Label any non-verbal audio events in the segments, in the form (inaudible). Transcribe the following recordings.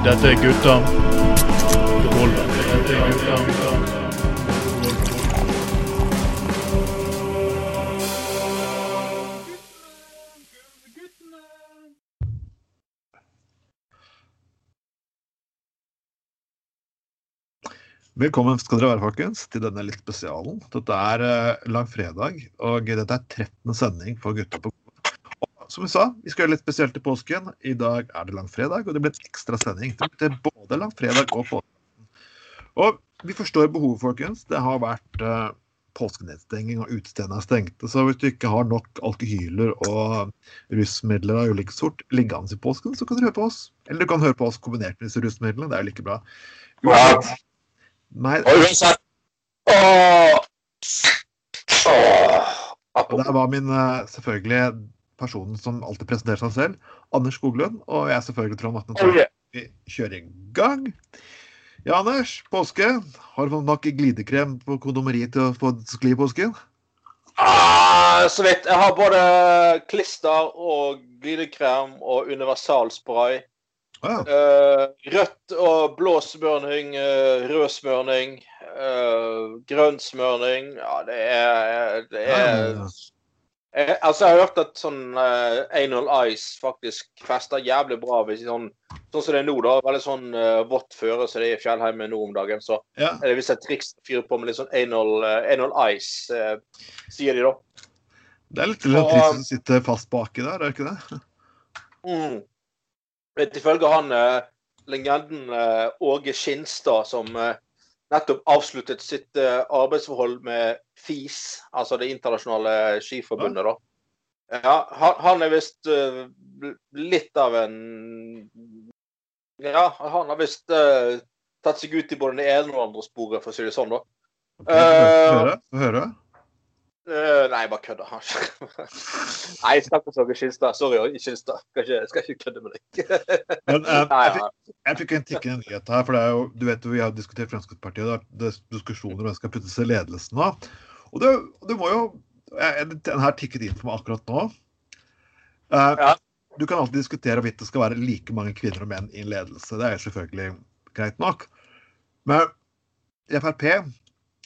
Dette er gutta. Dette er gutta. Velkommen skal dere være, folkens, til denne litt spesialen. Dette er uh, langfredag, og dette er 13. sending for Gutta på Som vi sa, vi skal gjøre litt spesielt til påsken. I dag er det langfredag, og det blir en ekstra sending til både langfredag og påsken. Og vi forstår behovet, folkens. Det har vært uh, påskenedstenging, og utestedene er stengte. Så hvis du ikke har nok alkohyler og rusmidler av ulike sort liggende i påsken, så kan du høre på oss. Eller du kan høre på oss kombinert med disse rusmidlene. Det er jo like bra. Uansett, Nei, uansett Åh. Åh. Og der var min eh, selvfølgelig personen som alltid presenterer seg selv, Anders Skoglund. Og jeg er selvfølgelig Trond Atne Olje. Vi kjører i gang. Ja, Anders. Påske. Har du fått nok glidekrem på kondomeriet til å få skli i påsken? Ah, så vidt. Jeg har både klister og glidekrem og universalspray. Ah. Eh, rødt og blå smørning, uh, rød smørning, uh, grønn smørning. Ja, det er, det er ja, ja. Jeg, Altså, jeg har hørt at sånn eh, anal ice faktisk fester jævlig bra hvis sånn Sånn som det er nå, da. Veldig sånn uh, vått føre som det er i Fjellheimen nå om dagen. Så ja. er det visst et triks å fyre på med litt sånn anal, eh, anal ice, uh, sier de da. Det er litt litt Og- trist å sitte fast baki der, er det ikke det? Mm. Ifølge han eh, legenden eh, Åge Skinstad, som eh, nettopp avsluttet sitt eh, arbeidsforhold med FIS, altså det internasjonale skiforbundet, da. Ja, han, er visst eh, litt av en Ja, han har visst uh, tatt seg ut i både det ene og det andre sporet, for å si det sånn, da. Få høre. Få høre. Eh, nei, bare kødda. (laughs) nei, stakkars Åge Skilstad. Sorry, Åge Skinstad. Skal ikke, kødde med deg. Men uh, jeg, (laughs) fikk, jeg fikk en tikkende nyhet her. for det er jo, du vet jo, Vi har diskutert Fremskrittspartiet, det er diskusjoner om hvem skal puttes i ledelsen nå. Og det, det må jo jeg- Den her tikket inn for meg akkurat nå. Uh, Ja. Du kan alltid diskutere hvorvidt det skal være like mange kvinner og menn i ledelse. Det er jo selvfølgelig greit nok. Men i Frp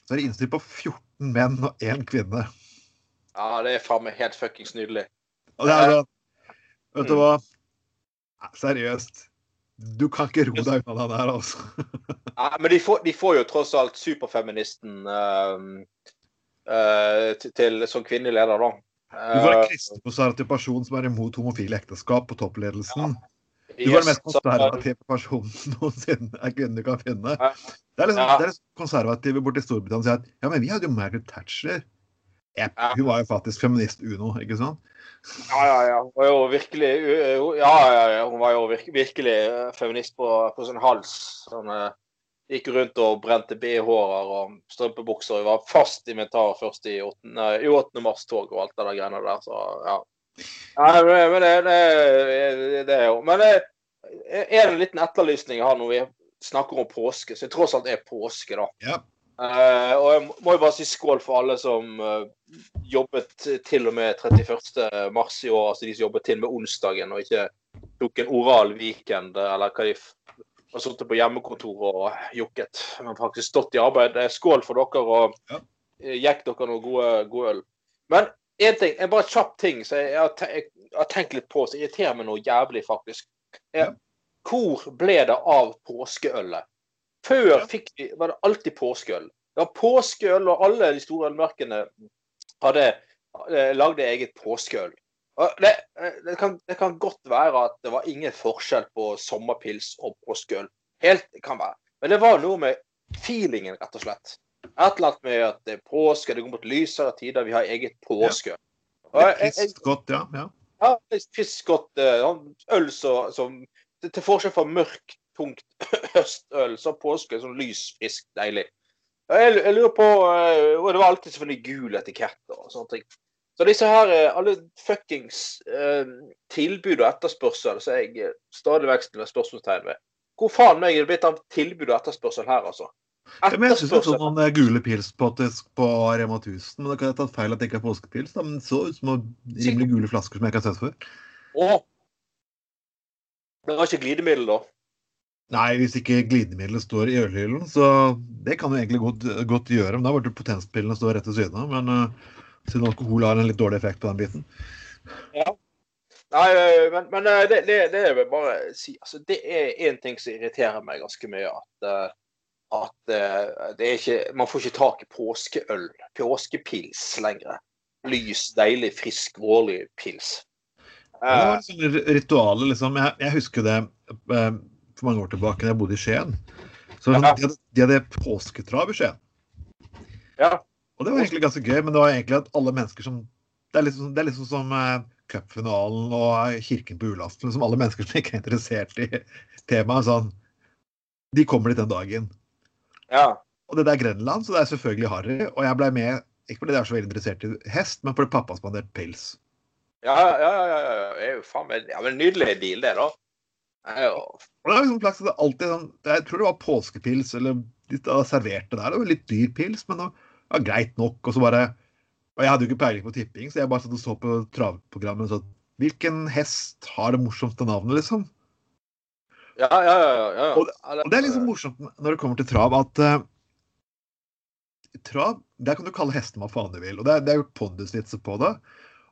så er det innstilt på 14 menn og én kvinne. Ja, det er faen meg helt fuckings nydelig. Og det er sånn Vet Mm. du hva? Nei, Seriøst. Du kan ikke ro deg unna det her, altså. (laughs) Ja, men de får, de får jo tross alt superfeministen uh, uh, til, som kvinnelig leder, da. Du får en Eh, kristenkonservativ person som er imot homofile ekteskap på toppledelsen. Du var (laughs) den mest konservative personen noensinne en kvinne kan finne. Det er liksom, Ja. det er liksom konservative borti Storbritannia sier at ja, men vi hadde jo Margaret Thatcher. Jepp, Ja. hun var jo faktisk feminist uno, ikke sant? Ja, ja, ja. Hun var jo virkelig Ja, ja. Hun var jo virke, virkelig uh, feminist på, på sin hals. Sånn, uh, gikk rundt og brente BH-er og strømpebukser. Hun var fast inventar først i 8. nei, i 8. mars-tog og alt det der greiene der. Så ja. Ja men det, det, det er jo Men det er en liten etterlysning jeg har når vi snakker om påske, så det tross alt er påske, da. Ja. Uh, og jeg må jo bare si skål for alle som uh, jobbet til og med 31. mars i år. Altså de som jobbet til med onsdagen og ikke tok en oral weekend eller hva de har sittet på hjemmekontoret og jokket. Men faktisk stått i arbeid. Eh, Skål for dere og Ja. gikk dere noe gode, gode øl. Men én ting, en bare kjapp ting som jeg, har jeg har tenkt litt på, som irriterer meg noe jævlig, faktisk. Ja. Er, hvor ble det av påskeølet? Før Ja. vi, var det alltid påskeøl. Det var påskeøl, og alle de store ølmerkene hadde eh, lagde eget påskeøl. Det, eh, det, kan, det kan godt være at det var ingen forskjell på sommerpils og påskeøl. Helt kan være. Men det var noe med feelingen, rett og slett. Et eller annet med at det er påske, det går mot lysere tider, vi har eget påske. Ja. jeg- jeg- godt, ja. ja. ja, fisk godt. eh, Øl så, som til, forskjell fra mørkt, tungt (laughs) høstøl, så påske sånn lys, frisk, deilig. Jeg, jeg lurer på eh, Og det var alltid selvfølgelig gul etikett og sånne ting. Så disse her, eh, alle fuckings eh, tilbud og etterspørsel, så jeg stadig vekk stiller spørsmålstegn ved. Hvor faen meg er det blitt av tilbud og etterspørsel her, altså? Ja, men jeg syns også så noen eh, gule pils på, på Rema 1000. Men det kan jeg tatt feil at det ikke er påskepils. Da. Men det så ut som rimelig gule flasker som jeg ikke har sett før. Å. Det var ikke glidemiddel, da? Nei, hvis ikke glidemiddelet står i ølhyllen, så det kan du egentlig godt, godt gjøre. Men da burde potenspillene stå rett ved siden av. Men uh, siden alkohol har en litt dårlig effekt på den biten. Ja. Nei, øh, men, men øh, det, det, det vil jeg bare si. Altså, det er én ting som irriterer meg ganske mye. At, øh, at det er ikke, man får ikke tak i påskeøl, påskepils lenger. Lys, deilig, frisk, vårlig pils. Det var et sånt ritual, liksom. Jeg, jeg husker det eh, for mange år tilbake da jeg bodde i Skien. Så Ja. de, hadde, de hadde påsketrav i Skien. Ja. Og det var egentlig ganske gøy, men det var egentlig at alle mennesker som Det er liksom, det er liksom som eh, cupfinalen og Kirken på julaften. Liksom alle mennesker som ikke er interessert i temaet. Sånn, de kommer dit den dagen. Ja. Og det der er Grenland, så det er selvfølgelig harry. Og jeg blei med, ikke fordi jeg er så veldig interessert i hest, men fordi pappa spanderte pils. Ja, ja, ja, ja, ja. Faen meg ja, men Nydelig deal, det, da. Jo Og det er liksom slags, det er alltid sånn, Jeg tror det var påskepils, eller litt av serverte der. Det var litt dyr pils, men det var greit nok. Og så bare Og jeg hadde jo ikke peiling på tipping, så jeg bare satt og så på travprogrammet og så Hvilken hest har det morsomste navnet, liksom? Ja, ja, ja. ja, ja. Og Og det er liksom morsomt når det kommer til trav, at uh, Trav, der kan du kalle hestene hva faen du vil. Og det er, det er gjort pondusvitser på det,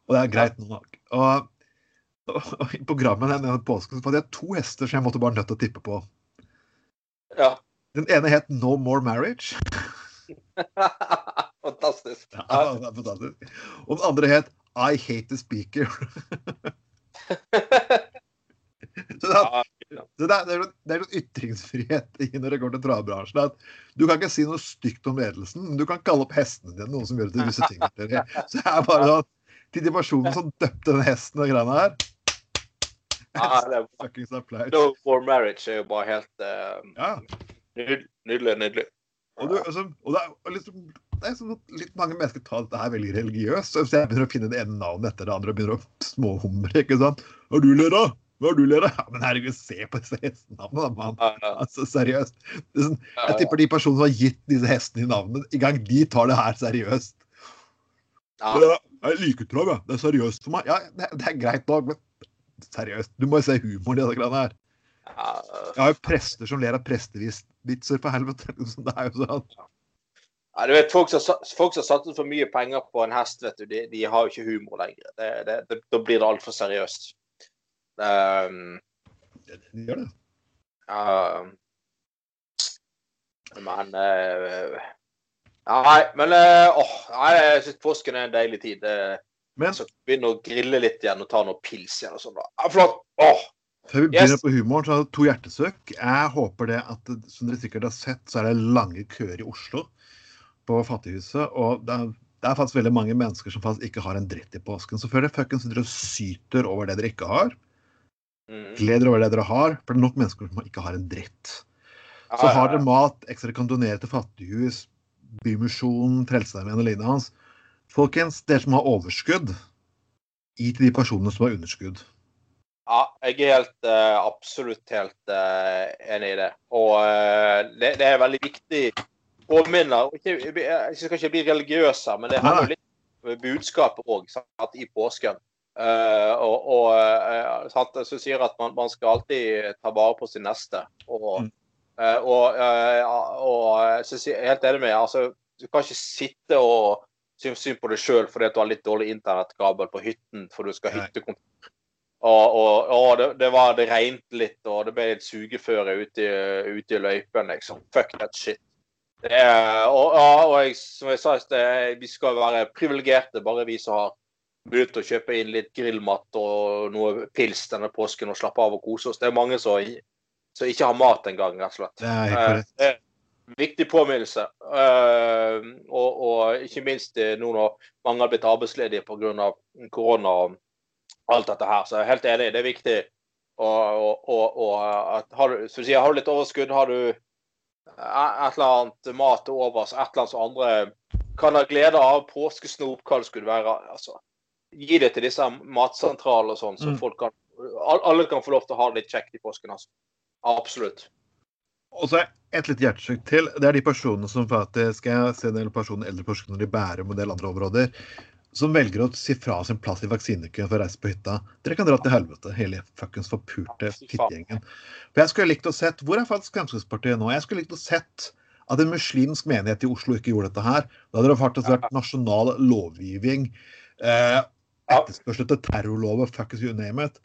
og det er greit nok. Og, og, og i programmet denne påsken så fant jeg to hester som jeg måtte bare nødt til å tippe på. ja. Den ene het No More Marriage. (laughs) Fantastisk. Ja, det er fantastisk. Og den andre het I Hate the Speaker. (laughs) Så er, Ja, det, er, det, er, sånn ytringsfrihet i når det går til travbransjen. Du kan ikke si noe stygt om ledelsen, men du kan kalle opp hestene dine noen som gjør det til visse ting. (laughs) Så det er bare sånn Til de personene som døpte den hesten og greiene her ah, det Fuckings. No for marriage er jo bare helt uh, Ja. nydelig. Nydelig. Og, du, altså, og det er liksom det er sånn at litt mange mennesker tar dette her veldig religiøst. Så jeg begynner å finne det ene navnet etter det andre og begynner å småhumre. ikke sant? Har du ler av? Hva har du lært? Ja, men herregud, se på disse hestenavnene, mann. Altså, seriøst. Det er sånn, jeg tipper de personene som har gitt disse hestene i navnet, i gang de tar det her seriøst. ja. Jeg liker trav, jeg. Det er seriøst for meg. Ja, det, er greit nok, men seriøst. Du må jo se humoren i disse greiene her. Jeg har jo prester som ler av prestevitser, for helvete. (laughs) Det er jo sånn. Ja, du vet, Folk som har folk som satser for mye penger på en hest, vet du, de, de har jo ikke humor lenger. Det, det, det, da blir det altfor seriøst. Um, det gjør det. Uh, men uh, Nei, men uh, åh, nei, jeg syns påsken er en deilig tid. Uh, Men så begynne å grille litt igjen og ta noe pils igjen og sånn. da. Flott! Åh, Før vi begynner Yes. på humoren, så har jeg to hjertesøk. Jeg håper det at, som dere sikkert har sett, så er det lange køer i Oslo på Fattighuset. Og det er, det er faktisk veldig mange mennesker som faktisk ikke har en dritt i påsken. Så før dere fuckings sitter og syter over det dere ikke har. Gled dere over det dere har, for det er nok mennesker som ikke har en dritt. Så har dere mat, ekstra kan donere til Fattighus, Bymisjonen, Frelsesarmeen og lignende hans. Folkens, dere som har overskudd, gi til de personene som har underskudd. Ja, jeg er helt, eh, absolutt helt eh, enig i det. Og eh, det, det er veldig viktig påminner. jeg skal ikke bli religiøs her, men det har jo litt om budskapet òg i påsken. Eh, og og uh, sant, så sier at man, man skal alltid ta vare på sin neste. Og, Mm. uh, og, og så sier helt enig med altså, Du kan ikke sitte og synes synd på deg sjøl fordi du har litt dårlig internettkabel på hytten for du skal ha hyttekontor. Og, og, det, det, var, det regnet litt, og det ble litt sugeføre ute, i- ute i løypen. Liksom. Fuck that shit. Det er, og jeg, som jeg sa, i sted, vi skal være privilegerte, bare vi som har til å kjøpe inn litt grillmat og noe pils denne påsken og slappe av og kose oss. Det er mange som, som ikke har mat engang, rett og slett. Det er helt Eh, Viktig påminnelse. Eh, og, og ikke minst eh, nå når mange har blitt arbeidsledige pga. korona og alt dette her. Så jeg er helt enig, det er viktig. Og, og, og, og at har du, sier, har du litt overskudd, har du et eller annet mat til overs, et eller annet som andre kan ha glede av, påskesnop, hva det skulle være. altså Gi det til disse matsentralene og sånn, så Mm. folk kan Alle kan få lov til å ha det litt kjekt i påsken. altså. Absolutt. Og så et litt hjertesukk til. Det er de personene som faktisk Jeg ser en del personer, eldre personer i Bærum og en del andre områder. som velger å si fra sin plass i vaksinekøen for å reise på hytta, dere kan dra til helvete, hele fuckings forpurte fittegjengen. For jeg skulle likt å sett Hvor er faktisk Fremskrittspartiet nå? Jeg skulle likt å sett at en muslimsk menighet i Oslo ikke gjorde dette her. Da hadde det faktisk vært nasjonal lovgivning. Eh, etterspørsel etter terrorlover, fuck fuckings you name it.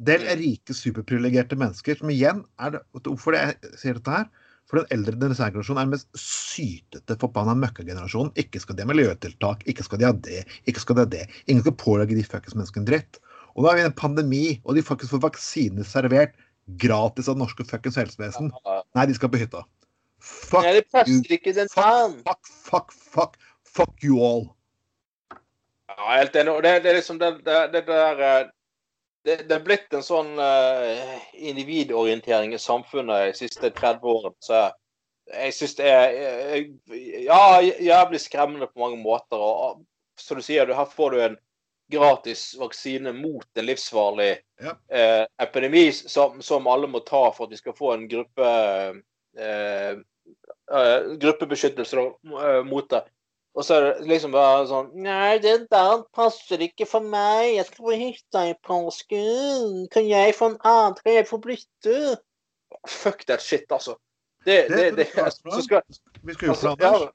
Del er rike, superprivilegerte mennesker som igjen er det, Hvorfor det jeg sier dette her? For den eldre generasjonen er den mest sytete forbanna møkkagenerasjonen. Ikke skal de ha miljøtiltak, ikke skal de ha det, ikke skal de ha det. Ingen skal pålegge de fuckings menneskene dritt. Og nå er vi i en pandemi, og de faktisk får vaksiner servert gratis av det norske fuckings helsevesen. Nei, de skal på hytta. Fuck Nei, det you. ikke den faen. Fuck, fuck, fuck. Fuck you all. Ja, helt enig. Det, det er liksom det, det, det der eh, det, det er blitt en sånn eh, individorientering i samfunnet de siste 30 årene. Så jeg syns det er ja, jævlig skremmende på mange måter. Og som du sier, du, her får du en gratis vaksine mot en livsfarlig Ja. eh, epidemi som, som alle må ta for at de skal få en gruppe eh, eh, gruppebeskyttelse mot det. Og så er det liksom bare sånn Nei, det der passer ikke for meg. Jeg skal på hytta i påsken. Kan jeg få en annen? Kan jeg få bytte? Fuck that shit, altså. Det, Det det, det, så skal, Vi skal gjøre altså, det, Anders.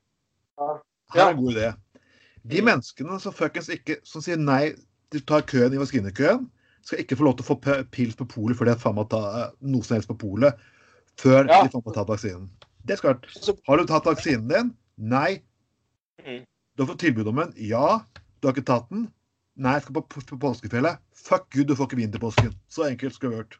ja, Her er en god idé. De Mm. menneskene som fuckings ikke Som sier nei til å ta køen i vaskinekøen, skal ikke få lov til å få pils på polet fordi de har faen meg ta eh, noe som helst på polet før Ja. de faen meg tatt vaksinen. Det er være Har du tatt vaksinen din? Nei. Du har fått tilbud om den? Ja. Du har ikke tatt den? Nei, jeg skal på, på, på påskefjellet. Fuck you, du får ikke vin til påsken. Så enkelt skal det vært.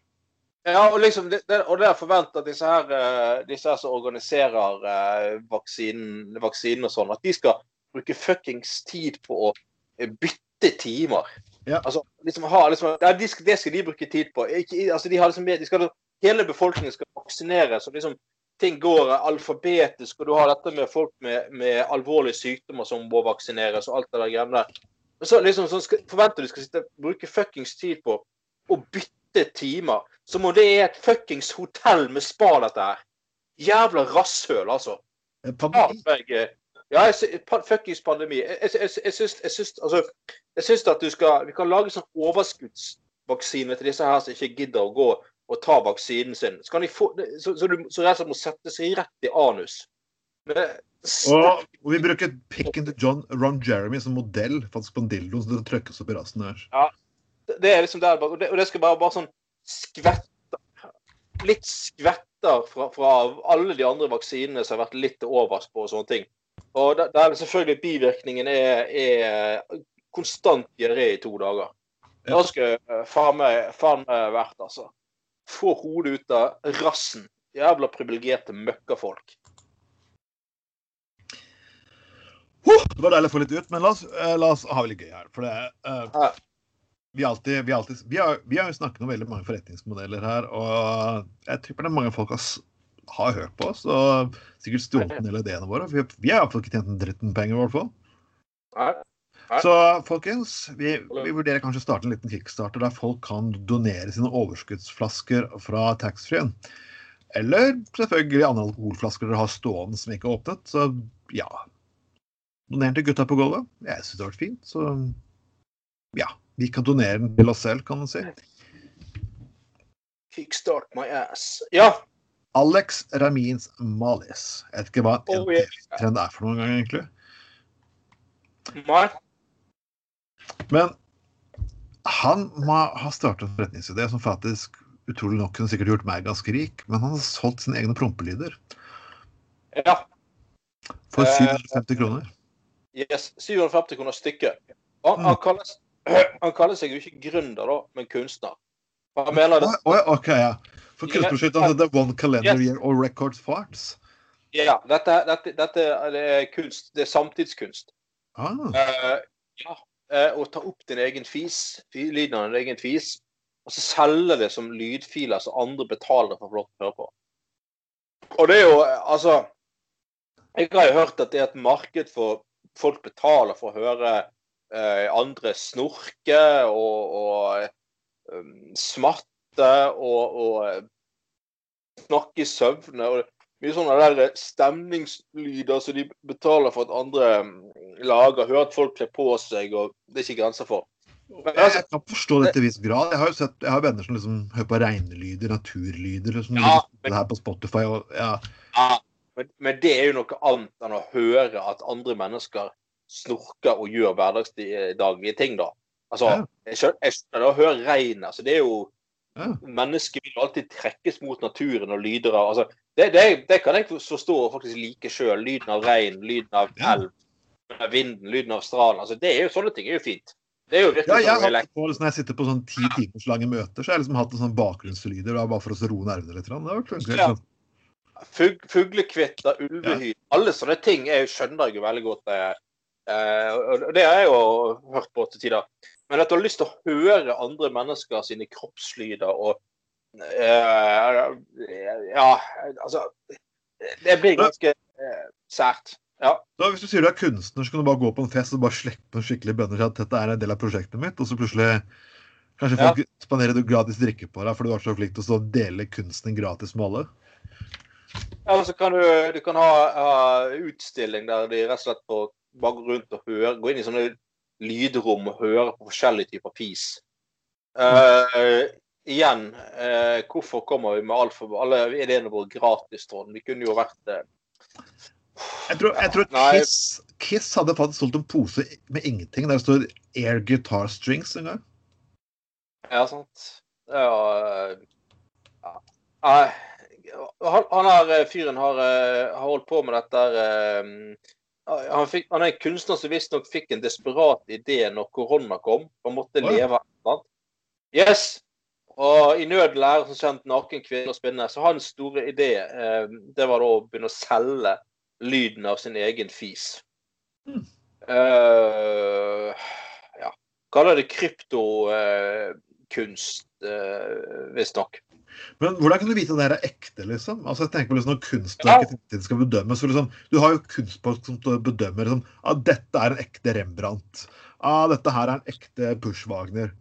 Ja, og liksom, det, og det er forventa at disse her, eh, disse her som organiserer eh, vaksinen, vaksinen og sånn, at de skal bruke fuckings tid på å eh, bytte timer. Ja. Altså, liksom ha, liksom, det skal de bruke tid på. Ikke, altså, de har liksom, de skal, hele befolkningen skal vaksineres. liksom Ting går alfabetisk, og du har dette med folk med, med alvorlige sykdommer som må vaksineres, og alt det der greiene der. Men så liksom, sånn skal, forventer du skal sitte, bruke fuckings tid på å bytte timer. Som om det er et fuckings hotell med spa, dette her. Jævla rasshøl, altså. Pandemi. eh, ja, jeg, fuckings pandemi. Jeg, jeg, jeg, jeg, syns, jeg, syns, altså, jeg syns at du skal Vi kan lage sånn overskuddsvaksine til disse her som ikke gidder å gå og ta vaksinen sin. Så, de få, så, så du så rett og slett må sette seg rett i anus. Men, Og, og vi bruker pikken til John Ron Jeremy som modell faktisk på en dildo som det trykkes opp i rassen her. det er liksom der, og det, og det skal bare, bare sånn skvetter Litt skvetter fra, fra alle de andre vaksinene som har vært litt til overs på og sånne ting. Og der, der er selvfølgelig bivirkningen er, er konstant diaré i to dager. Ja. Da skal faen meg vært, altså. Få hodet ut av rassen. Jævla privilegerte møkkafolk. Huh, det var deilig å få litt ut, men la oss, eh, la oss ha det litt gøy her. For det, uh, vi, alltid, vi, alltid, vi, har, vi har jo snakket om veldig mange forretningsmodeller her, og jeg tipper det er mange folk har, har hørt på oss og sikkert stjålet en del av ideene våre. Vi, vi har iallfall ikke tjent en dritten penger, i hvert fall. Nei. Så folkens, vi, vi vurderer kanskje å starte en liten kickstarter der folk kan donere sine overskuddsflasker fra taxfree-en. Eller selvfølgelig andre alkoholflasker dere har stående som ikke er åpnet. Så ja. Doner til gutta på gulvet. Jeg syns det har vært fint. Så ja. Vi kan donere den til oss selv, kan man si. Kickstart my ass. Ja. Alex Ramins Malis. Jeg vet ikke hva en Oh, yeah. trend er for noen gang, egentlig. Nei. Men han må ha startet en forretningsidé som faktisk utrolig nok kunne sikkert gjort meg ganske rik, men han har solgt sine egne prompelyder Ja. for Eh, 750 kroner. Yes, 750 kroner stykket. Han, Mm. han, (clears throat) han kaller seg jo ikke gründer, da, men kunstner. Han mener det, oh, OK, ja. For kunstprosjektet heter One Calendar. Year or Records Farts. ja, dette, dette, dette er er kunst. Det er samtidskunst. Ah, Uh, ja, eh, Å ta opp din egen fis, lyden av din egen fis, og så selge det som lydfiler som andre betaler for å få lov til å høre på. Og det er jo, eh, altså Jeg har jo hørt at det er et marked for folk betaler for å høre eh, andre snorke og, og um, smatte og, og eh, snakke i søvne. Og mye sånne der stemningslyder som de betaler for at andre mm, lager. Hører at folk kler på seg, og det er ikke grenser for. Men altså, jeg kan forstå det til en viss grad. Jeg har jo sett, jeg har venner som liksom hører på regnelyder, naturlyder, liksom, Ja, men, det her på Spotify. Og, ja. ja, men, men det er jo noe annet enn å høre at andre mennesker snorker og gjør hverdagsdaglige ting, da. Altså, Ja. jeg skjønner, jeg skjønner å høre regnet. Altså, det er jo Ja. Mennesket vil alltid trekkes mot naturen og lyder av altså, det, det, det kan jeg forstå og faktisk like sjøl. Lyden av regn, lyden av Ja. elv, ja. vinden, lyden av stranden. Altså, det er jo Sånne ting er jo fint. Det er jo Ja, virkelig jeg sånn hatt på, liksom, Når jeg sitter på sånn ti timers lange møter, så har jeg liksom hatt en sånn bakgrunnslyder bare for å roe nervene litt. Det har vært Ja. liksom. Fug, fuglekvitter, ulvehyl. Alle sånne ting jeg skjønner jeg jo veldig godt. Eh, eh, og det har jeg jo hørt på til tider. Men at du har lyst til å høre andre mennesker sine kroppslyder og uh, Ja, altså Det blir ganske uh, sært. Ja. Da, hvis du sier du er kunstner, så kan du bare gå på en fest og bare slekke på en skikkelig bønner til at dette er en del av prosjektet mitt, og så plutselig kanskje folk spanderer du gratis drikke på deg fordi du er så flink til å dele kunsten gratis med alle. Eller så kan du, du kan ha, ha utstilling der de rett og slett får bare gå rundt og høre, gå inn i sånne lydrom og høre på forskjellige typer fis. Uh, igjen, uh, hvorfor kommer vi med altfor alle ideene våre gratis, Trond? Vi kunne jo vært eh, Jeg tror, jeg tror Kiss, Kiss hadde faktisk solgt en pose med ingenting der det står 'Air Guitar Strings' en gang. Ja, sant. Ja, eh, ja. Han, han her eh, fyren har, eh, har holdt på med dette eh, han, fikk, han er en kunstner som visstnok fikk en desperat idé når korona kom. Han måtte Oi. leve annet. Yes! Og i nød lærer som kjent naken kvinne å spinne. Så hans store idé eh, det var da å begynne å selge lyden av sin egen fis. Mm. Uh, ja. Kaller det kryptokunst, uh, visstnok. Men hvordan kan du vite at det her er ekte, liksom? Altså, jeg tenker på liksom Når kunst og Ja. skal bedømmes, så liksom, du har jo kunstfolk som bedømmer liksom, at dette er en ekte Rembrandt. Ah, dette her er en ekte Pushwagner.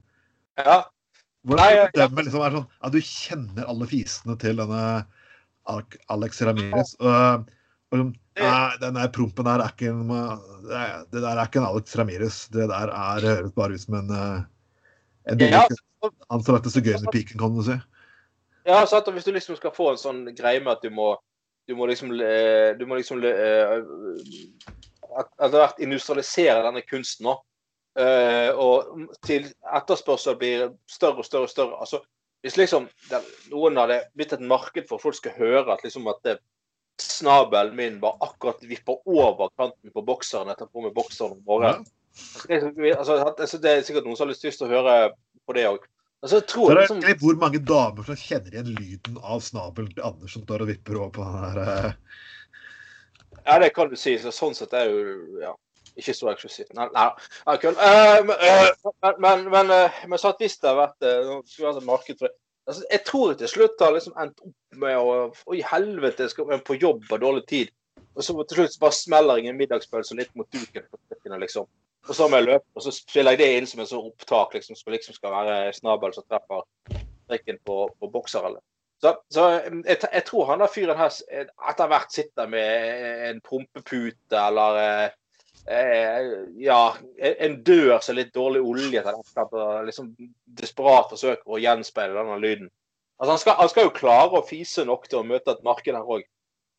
Ja. Hvordan Nei, du bedømme liksom, er sånn, at du kjenner alle fisene til denne Alex Ramirez? Og, og liksom, Nei, den der prompen der er ikke en det er- der er ikke en Alex Ramirez. Det der er, høres bare ut som en, en en Ja, Han som lagde sigøynerpiken, kan du si. Ja, sant, og Hvis du liksom skal få en sånn greie med at du må du må liksom, eh, du må liksom eh, at Etter hvert industrialisere denne kunsten. Eh, og til etterspørsel blir større og større og større. Altså, hvis liksom noen hadde blitt et marked for at folk skal høre at liksom at det, snabelen min bare akkurat vipper over kanten på bokseren etter på med bokseren om morgenen. Det, altså, altså, det er sikkert noen som har lyst til å høre på det òg. Altså, jeg Så tror er det liksom, hvor mange damer som kjenner igjen lyden av snabelen til Anders som står og vipper over på den der uh... Ja, det kan du si. Så sånn sett er jo ja, ikke så eksklusivt. Nei, nei, nei kødd. Uh, men, men, men, men, men så at hvis det har vært uh, skulle vært et marked for det altså, Jeg tror det til slutt har liksom endt opp med å Oi, helvete, skal man på jobb og dårlig tid. Og så til slutt bare smeller jeg en middagspølse litt mot duken liksom. Og så må jeg løpe, og så spiller jeg det inn som en sånn opptak, liksom, som liksom skal være snabel som treffer strikken på, på bokser, eller. Så, så jeg, jeg tror han der fyren her eh, etter hvert sitter med en prompepute eller eh, eh, ja, en dør som er litt dårlig olje til og liksom desperat forsøker å gjenspeile denne lyden. Altså han skal, han skal jo klare å fise nok til å møte et marked her òg.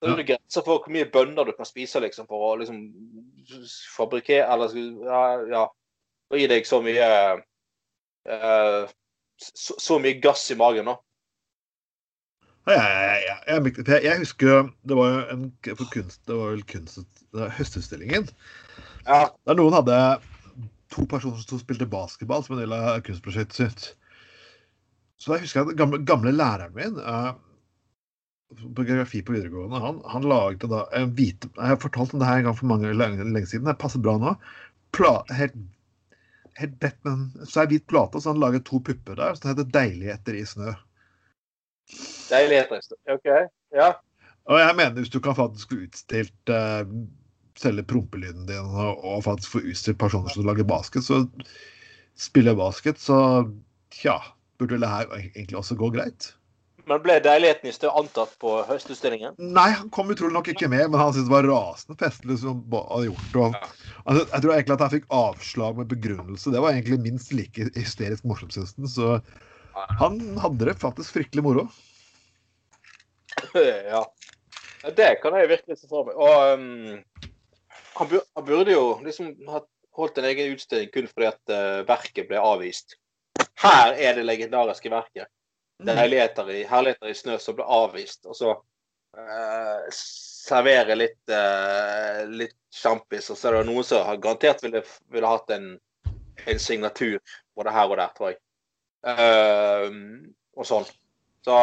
Så er det grenser for hvor mye bønner du kan spise liksom, for å liksom fabrikkere Eller ja, ja gi deg så mye uh, så, så mye gass i magen, da. Ja, ja. Jeg, jeg, jeg husker det var en for kunst, det var vel kunst, høstutstillingen. Ja. Der noen hadde to personer som spilte basketball som en del av kunstprosjektet sitt. Så da husker jeg at gamle, gamle læreren min eh, på geografi på videregående, han, han laget da en hvite Jeg har fortalt om det her en gang for mange lenge, lenge siden. Det passer bra nå. Pla, helt helt bedt, men så er hvit plate, så han lager to pupper der. Så det heter 'Deiligheter i snø'. Deiligheter. i snø. OK. Ja. Og jeg mener hvis du kan faktisk få utstilt uh, selge prompelyden din og, og faktisk få utstilt personer som lager basket, så spiller basket, så tja, burde vel det her egentlig også gå greit. Men ble deiligheten i stø antatt på høstutstillingen? Nei, han kom utrolig nok ikke med, men han syntes det var rasende festlig som han hadde gjort. Og, altså, jeg tror egentlig at han fikk avslag med begrunnelse. Det var egentlig minst like hysterisk morsomt, syns han. Så han hadde det faktisk fryktelig moro. (laughs) ja. Det kan jeg virkelig se for meg. Og um, han, bur han, burde jo liksom holdt en egen utstilling kun fordi at uh, verket ble avvist. Her er det legendariske verket. Det er herligheter i, herligheter i snø som ble avvist. Og så uh, servere litt, uh, litt sjampis. Og så er det noen som har garantert ville, ville hatt en, en, signatur både her og der, tror jeg. Uh, og sånn. Så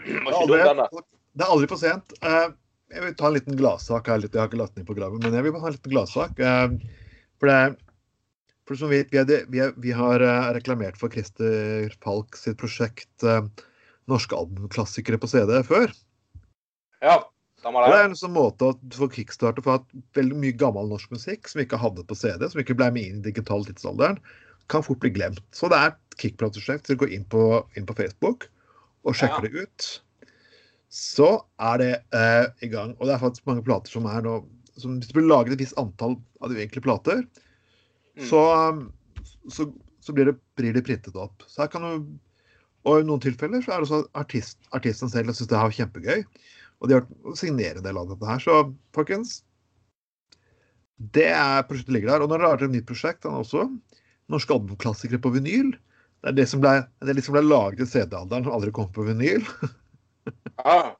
det, er aldri, det er aldri for sent. Uh, jeg vil ta en liten gladsak. Jeg har ikke lagt den inn på graven, men jeg vil bare ha en liten gladsak. For det for som vi, vi, vi, vi har uh, reklamert for Christer Falk sitt prosjekt eh, Norske albumklassikere på CD før. Ja, samme det. Det er en sånn måte å få kickstarter for at veldig mye gammel norsk musikk som ikke hadde på CD, som ikke ble med inn i digital tidsalderen, kan fort bli glemt. Så det er et kickprat-prosjekt. Så gå inn på, inn på, Facebook og sjekker ja. det ut. Så er det eh, i gang. Og det er faktisk mange plater som er nå som Hvis det blir laget et visst antall av de egentlige plater. Så, um, så, så blir, det, blir, det, printet opp. Så her kan du, og i noen tilfeller så er det også artist, artisten selv syns det er kjempegøy. Og de har signere en del av dette her. Så folkens, det er prosjektet ligger der. Og når det er et nytt prosjekt, han også, norske albumklassikere på vinyl. Det er det som ble, det liksom ble laget i CD-alderen, som aldri kom på vinyl. (laughs) Ah.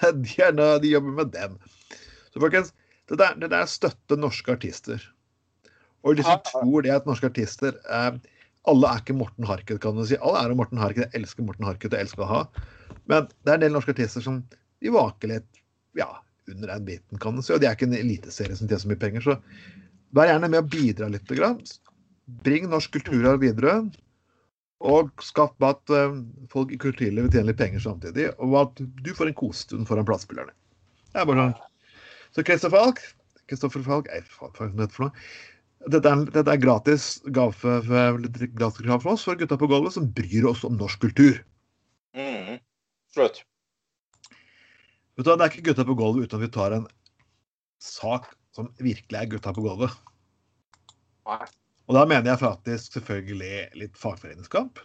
De, er, de, jobber med den. Så folkens, det der, det der støtter norske artister. Og de som tror det at norske artister eh, Alle er ikke Morten Harket, kan du si. Alle er jo Morten Harket. Jeg elsker Morten Harket, og elsker å ha. Men det er en del norske artister som de vaker litt ja, under den biten, kan du si. Og de er ikke en eliteserie som tjener så mye penger. Så vær gjerne med å bidra litt. Bring norsk kulturarv videre. Og skaff at uh, folk i kulturlivet tjener litt penger samtidig. Og at du får en kosestund foran platespillerne. Det er bare sånn. Så Kristoffer Falk Kristoffer Falk, jeg, det for noe? Dette er, dette er gratis gave for oss, for gutta på gulvet som bryr oss om norsk kultur. Mm. Slutt. Vet du, Det er ikke gutta på gulvet uten at vi tar en sak som virkelig er gutta på gulvet. Nei. Og da mener jeg faktisk selvfølgelig litt fagforeningskamp.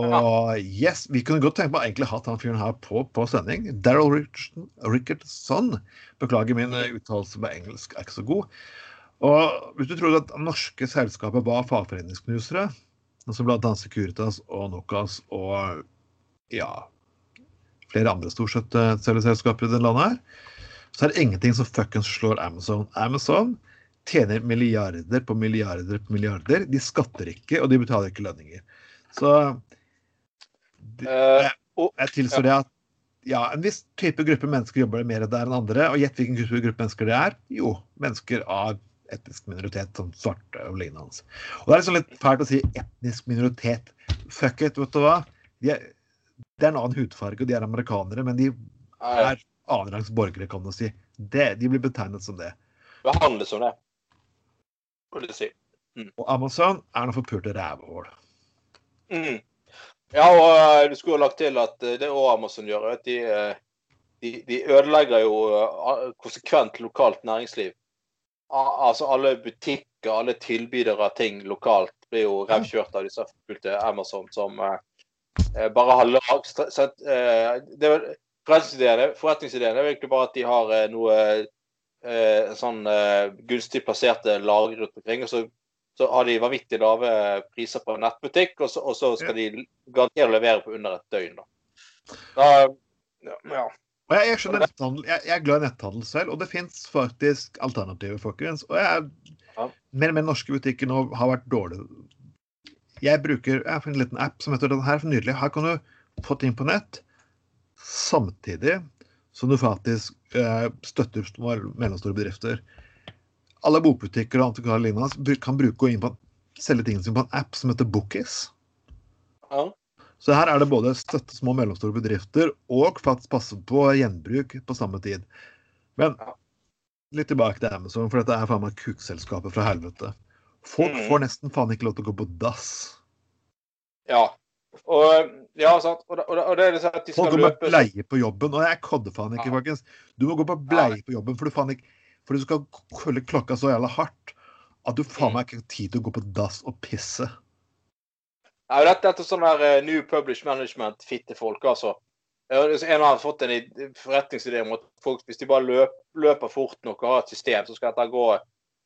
Og ja. yes, vi kunne godt tenke på å egentlig hatt han fyren her på, på sending. Daryl Richardson. Beklager min uttalelse på engelsk, er ikke så god. Og hvis du trodde at norske selskaper var fagforeningsknusere, altså bl.a. Securitas og Nokas og ja flere andre stort sett eh, i dette landet her, så er det ingenting som fuckings slår Amazon. Amazon tjener milliarder på milliarder på milliarder. De skatter ikke, og de betaler ikke lønninger. Så de, uh, jeg, jeg tilstår det at ja, en viss type gruppe mennesker jobber mer der enn andre. Og gjett hvilken gruppe, gruppe mennesker det er? Jo, mennesker av etnisk minoritet, som svarte og lignende. Og Det er liksom litt fælt å si etnisk minoritet. Fuck it, vet du hva. De er, det er en annen hudfarge, og de er amerikanere, men de er annenrangs borgere, kan du si. Det, de blir betegnet som det. Behandles som det, vil du si. Mm. Og Amazon er noe forpulte rævhål. Mm. Ja, og uh, du skulle jo lagt til at uh, det òg Amazon gjør, at de, uh, de, de ødelegger jo konsekvent lokalt næringsliv altså alle butikker, alle tilbydere av ting lokalt blir jo revkjørt av disse fulgte Amazon som eh, bare har lag... Eh, forretningsideen, forretningsideen er egentlig bare at de har eh, noe eh, sånn eh, gunstig plasserte lagre rundt omkring. og så, så har de vanvittig lave priser på nettbutikk, og så, og så skal ja. de å levere på under et døgn. Da. da ja. Og jeg, jeg skjønner netthandel, jeg, jeg, er glad i netthandel selv, og det fins faktisk alternativer, folkens. Og jeg, ja. mer og mer norske butikker nå har vært dårlige. Jeg bruker jeg har en liten app som heter den her, for nydelig. Her kan du få ting på nett samtidig som du faktisk eh, støtter mellomstore bedrifter. Alle bokbutikker og antikvarier kan bruke å selge tingene sine på en app som heter Bookies. Ja. Så her er det både støtte små og mellomstore bedrifter og faktisk passe på gjenbruk på samme tid. Men litt tilbake til Amazon, for dette er faen meg kukselskapet fra helvete. Folk mm. får nesten faen ikke lov til å gå på dass. Ja. Og ja, sant. Og, og, og, det- er det liksom at de Folk skal går på bleie på jobben, og jeg kødder faen ikke, Ja. folkens. Du må gå på bleie på jobben, for du faen ikke For du skal følge klokka så jævla hardt at du faen Mm. meg ikke har tid til å gå på dass og pisse. Ja, dette, dette er sånn der eh, New Publish Management-fittefolk, altså. En har fått en forretningsidé om at folk, hvis de bare løp, løper fort nok og har et system, så skal dette gå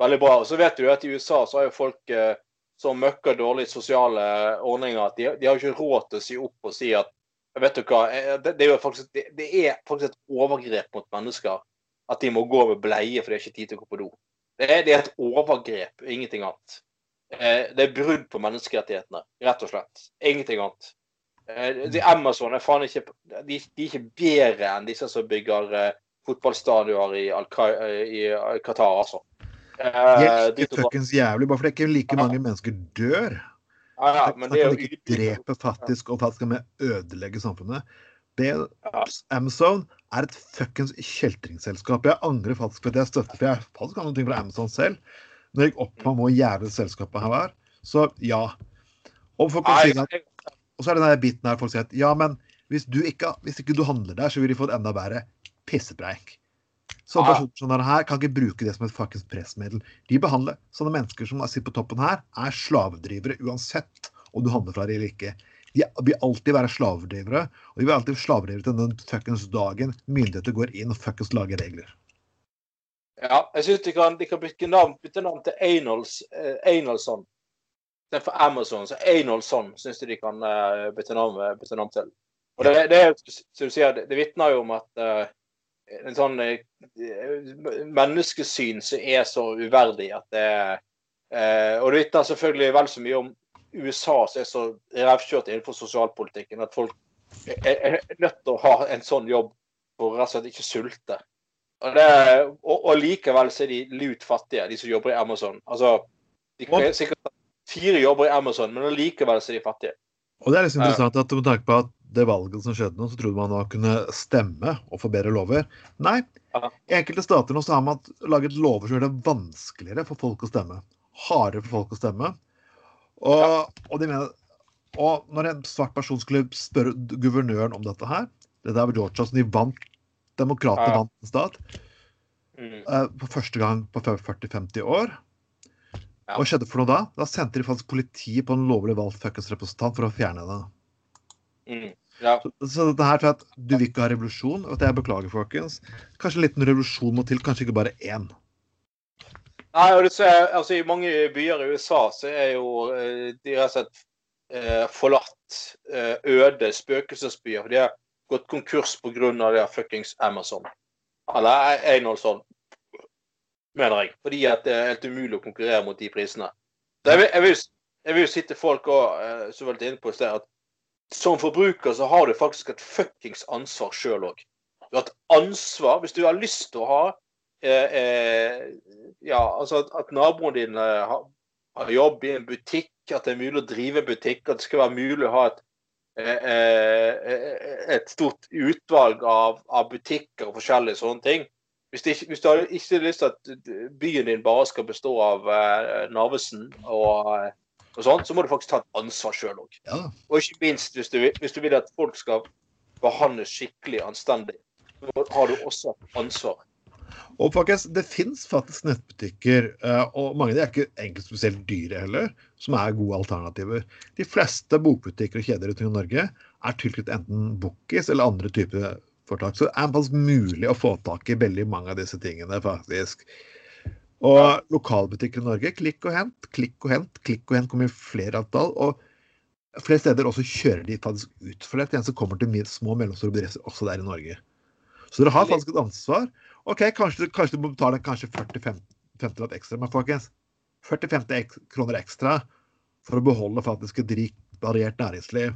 veldig bra. Og så vet du at i USA så har jo folk eh, så møkker dårlige sosiale ordninger at de, de har ikke råd til å si opp og si at Vet du hva, eh, det, det, er faktisk, det, det er faktisk et overgrep mot mennesker at de må gå med bleie for de har ikke tid til å gå på do. Det er, det er et overgrep, ingenting annet. Eh, Det er brudd på menneskerettighetene, rett og slett. Ingenting annet. Eh, de Amazon er faen ikke De, de er ikke bedre enn disse som bygger eh, fotballstadioner i, i Qatar, altså. Og bra. fuckings jævlig, bare fordi ikke like mange mennesker dør. ja, ja, men det jo ikke drepe faktisk, og faktisk med ødelegge samfunnet. Det, Amazon er et fuckings kjeltringsselskap. Jeg angrer faktisk på at jeg støtter, for jeg faktisk ting fra Amazon selv. Når jeg gikk opp på hvor jævlig selskapet her var. Så ja. Og, folk kan si at, og så er det den biten her folk sier at ja, men hvis du ikke, hvis ikke du handler der, så vil de få et enda bedre pissepreik. Så personer som denne her kan ikke bruke det som et fuckings pressmiddel. De behandler sånne mennesker som sitter på toppen her, er slavedrivere uansett om du handler fra dem eller ikke. De vil alltid være slavedrivere, og de vil alltid slavedrivere til den fuckings dagen myndigheter går inn og fuckings lager regler. Ja, jeg syns de kan, de kan bytte, navn, bytte navn til Einolds, eh, Einoldsson. Det er for Amazon, så Einoldsson syns de de kan eh, bytte, navn, bytte navn til. Og det, det som du sier, det, det vitner jo om at eh, en sånn eh, menneskesyn som er så uverdig at det eh, Og det vitner selvfølgelig vel så mye om USA som er så revkjørt innenfor sosialpolitikken at folk er, er nødt til å ha en sånn jobb for rett og slett ikke sulte. Og, det, og, og likevel så er de lut fattige, de som jobber i Amazon. Altså, de kan sikkert ha fire jobber i Amazon, men likevel så er de fattige. Og det er litt interessant at med tanke på at det valget som skjedde nå, så trodde man da kunne stemme og få bedre lover. Nei. I enkelte stater nå så har man laget lover som gjør det vanskeligere for folk å stemme. Hardere for folk å stemme. Og, og, de mener, og når en svart person skulle spørre guvernøren om dette her Dette er Georgia, som de vant Demokratene vant en stat Mm. eh, for første gang på 40-50 år. Ja. Hva skjedde for noe da? Da sendte de faktisk politiet på en lovlig valgt fuckings representant for å fjerne det. Mm. Ja. Så, så dette her tror jeg at du vil ikke ha revolusjon. og at Jeg beklager, folkens. Kanskje en liten revolusjon må til, kanskje ikke bare én. Nei, og du ser, altså I mange byer i USA så er jo eh, de rett og slett eh, forlatt øde spøkelsesbyer. De har gått konkurs pga. det fuckings Amazon. Eller Einoldsson, mener jeg. Fordi at det er helt umulig å konkurrere mot de prisene. Så jeg vil, jeg vil, jeg si til folk òg, så som var litt inne på i sted, at som forbruker så har du faktisk et fuckings ansvar sjøl òg. Du har et ansvar hvis du har lyst til å ha eh, eh, ja, altså at, at naboen din eh, har, har jobb i en butikk, at det er mulig å drive butikk, at det skal være mulig å ha et, eh, eh, et stort utvalg av, av butikker og forskjellige sånne ting. Hvis, du, ikke, hvis du har ikke lyst til at byen din bare skal bestå av eh, Narvesen og, eh, og sånt, så må du faktisk ta et ansvar sjøl òg. Ja. Og ikke minst hvis du, hvis du vil at folk skal behandles skikkelig anstendig, så har du også et ansvar. Og faktisk, det fins faktisk nettbutikker, eh, og mange av de er ikke egentlig spesielt dyre heller, som er gode alternativer. De fleste bokbutikker og kjeder i Norge er tilknyttet enten Bookies eller andre typer foretak. Så det er faktisk mulig å få tak i veldig mange av disse tingene, faktisk. Og lokalbutikker i Norge, klikk og hent, klikk og hent, klikk og hent kommer i flere antall. Og flere steder også kjører de faktisk ut for det. En som kommer til små og mellomstore bedrifter også der i Norge. Så dere har faktisk et ansvar. OK, kanskje, kanskje du må betale kanskje 40-50 ekstra, men folkens 40-50 kroner ekstra for å beholde faktisk et rikt, variert næringsliv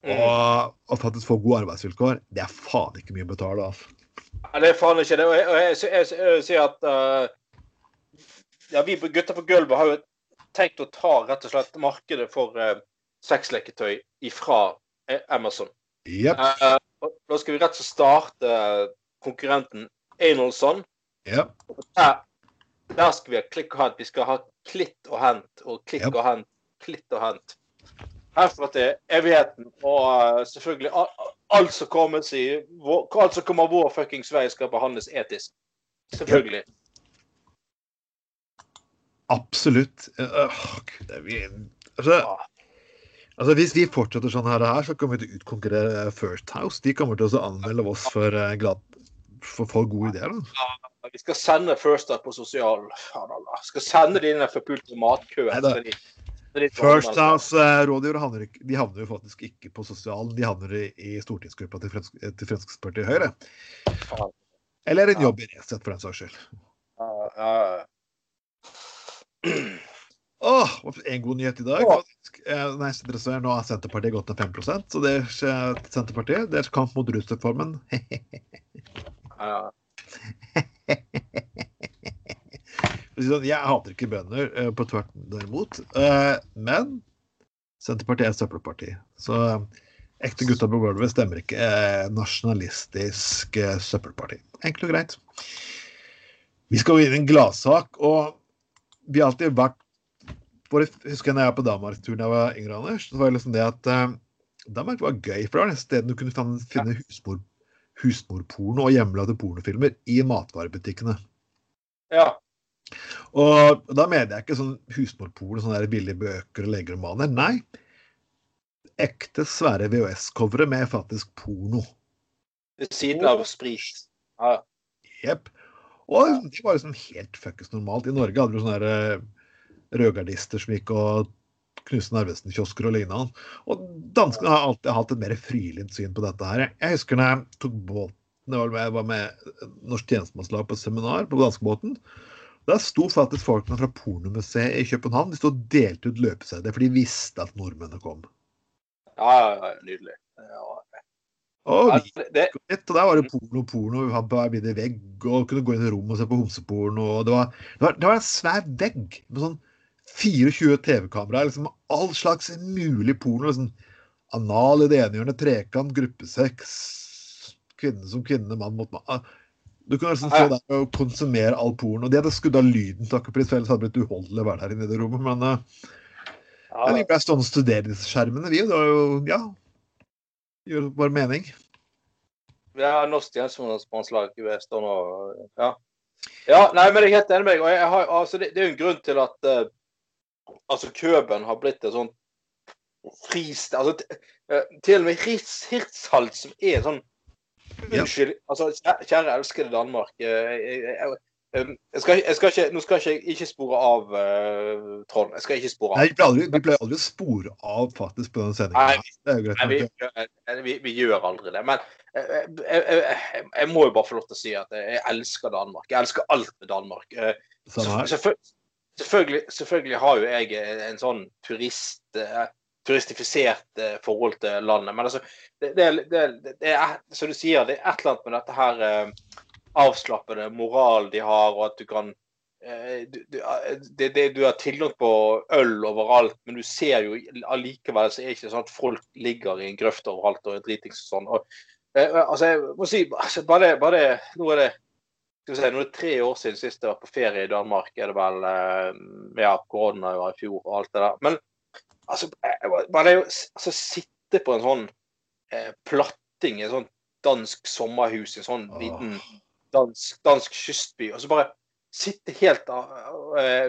Mm. og, og faktisk få gode arbeidsvilkår, det er faen ikke mye å betale. Altså. Ja, det er faen ikke det. Og jeg, jeg, jeg, sier at uh, ja, vi gutter på gulvet har jo tenkt å ta rett og slett markedet for uh, sexleketøy ifra eh, Amazon. Jepp. Uh, og da skal vi rett og slett starte konkurrenten Einoldsson. Ja. Der, der skal vi ha klikk og hent. Vi skal ha klitt og hent og klikk Yep. og hent, klitt og hent. herfra til evigheten. Og eh, selvfølgelig alt som kommer, si, vår, alt som kommer vår fuckings vei, skal behandles etisk. Selvfølgelig. Absolutt. Øh, Gud, det vi, altså, altså, hvis vi fortsetter sånn her, her, så kommer vi til å utkonkurrere First House. De kommer til å anmelde oss for, eh, glad, for, for gode ideer. Da. Vi skal sende First Up på sosial Skal sende de inn i den forpulte matkøen. First anmelde. House-rådgivere havner, de havner jo faktisk ikke på sosialen, de havner i, i stortingsgruppa til, Fremsk, til Fremskrittspartiet Høyre. Eller en Ja. jobb i Resett, for den saks skyld. Ja, ja, (clears throat) Åh, en god nyhet i dag. Eh, Nei, nå har Senterpartiet gått til 5 så det er Senterpartiet. Det er kamp mot rusreformen. (laughs) sånn, Jeg hater ikke bønder, eh, på tvert derimot. Eh, Men Senterpartiet er søppelparti. Så eh, ekte gutta på gulvet stemmer ikke nasjonalistisk søppelparti. Enkelt og greit. Vi skal inn i en gladsak, og vi har alltid vært jeg husker når jeg var på Danmark-tur da jeg var yngre, Anders, så var det liksom det at Danmark var gøy, for det var det stedet du kunne finne husmor, husmorporno og hjemmelagde pornofilmer i matvarebutikkene. ja. Og da mener jeg ikke sånn husmorporno, sånne billige bøker og legeromaner. Nei. Ekte svære VHS-covere med faktisk porno. Ved siden av sprit. Ja. Jepp. Og det var liksom helt fuckings normalt. I Norge hadde du sånne eh, rødgardister som gikk og knuste Arvesen, kiosker og lignende. Og danskene har alltid hatt et mer frilynt syn på dette her. Jeg husker når jeg tok båten, jeg var med Norsk tjenestemannslag på seminar på danskebåten. Der sto faktisk folkene fra Pornomuseet i København de stod og delte ut løpesedler, for de visste at nordmennene kom. Ja, ja, ja, nydelig. Ja. Og Ja, vi det, og der var det porno, porno, vi hadde bare vegg, og kunne gå inn i rommet og se på homseporno. Det var, det var, det var en svær vegg med sånn 24 TV-kameraer, liksom all slags mulig porno. liksom Anal i det ene hjørnet, trekant, gruppesex, kvinne som kvinne, mann mot mann. Ah, Du kunne liksom stå der og konsumere all porno. De hadde skrudd av lyden, takkepris, for ellers hadde det blitt uholdelig å være der inne i det rommet. Men uh, ja, vi ble stående og studere disse skjermene, vi. Det var jo, ja Gjør bare mening. Har norsk tjenestemannslag i Vestland og ja. ja. Nei, men jeg er helt enig med deg. Og jeg har, altså, det, det er jo en grunn til at eh, altså Køben har blitt et sånn frist... Altså, eh, til og med Hirts- som er sånn sånn Ja. Altså, kjære, elskede Danmark. eh, Jeg, jeg, jeg, jeg, skal, jeg skal ikke Nå skal jeg ikke spore av uh, Trond. Jeg skal ikke spore av. Nei, vi pleier aldri, vi pleier aldri å spore av faktisk på den Nei, sendingen. Det jo greit. Nei, vi, gjør- vi, vi gjør aldri det. Men eh, jeg, må jo bare få lov til å si at jeg elsker Danmark. Jeg elsker alt med Danmark. Eh, selvfø- Selvfølgelig, selvfølgelig har jo jeg en sånn turist, eh, turistifisert eh, forhold til landet. Men altså, det, det, det, det er, som du sier, det er et eller annet med dette her eh, avslappede moral de har, og at du kan eh, du, du, det, du har tilgang på øl overalt, men du ser jo allikevel så er det ikke sånn at folk ligger i en grøft overalt og er dritings og sånn. Og, eh, altså, jeg må si, altså, bare, bare nå er det skal vi si, nå er det tre år siden sist jeg var på ferie i Danmark. er det vel, eh, Ja, korona var i fjor og alt det der. Men altså, bare det å altså, sitte på en sånn eh, platting i et sånt dansk sommerhus i en sånn liten dansk, dansk kystby, og så bare sitte helt, eh,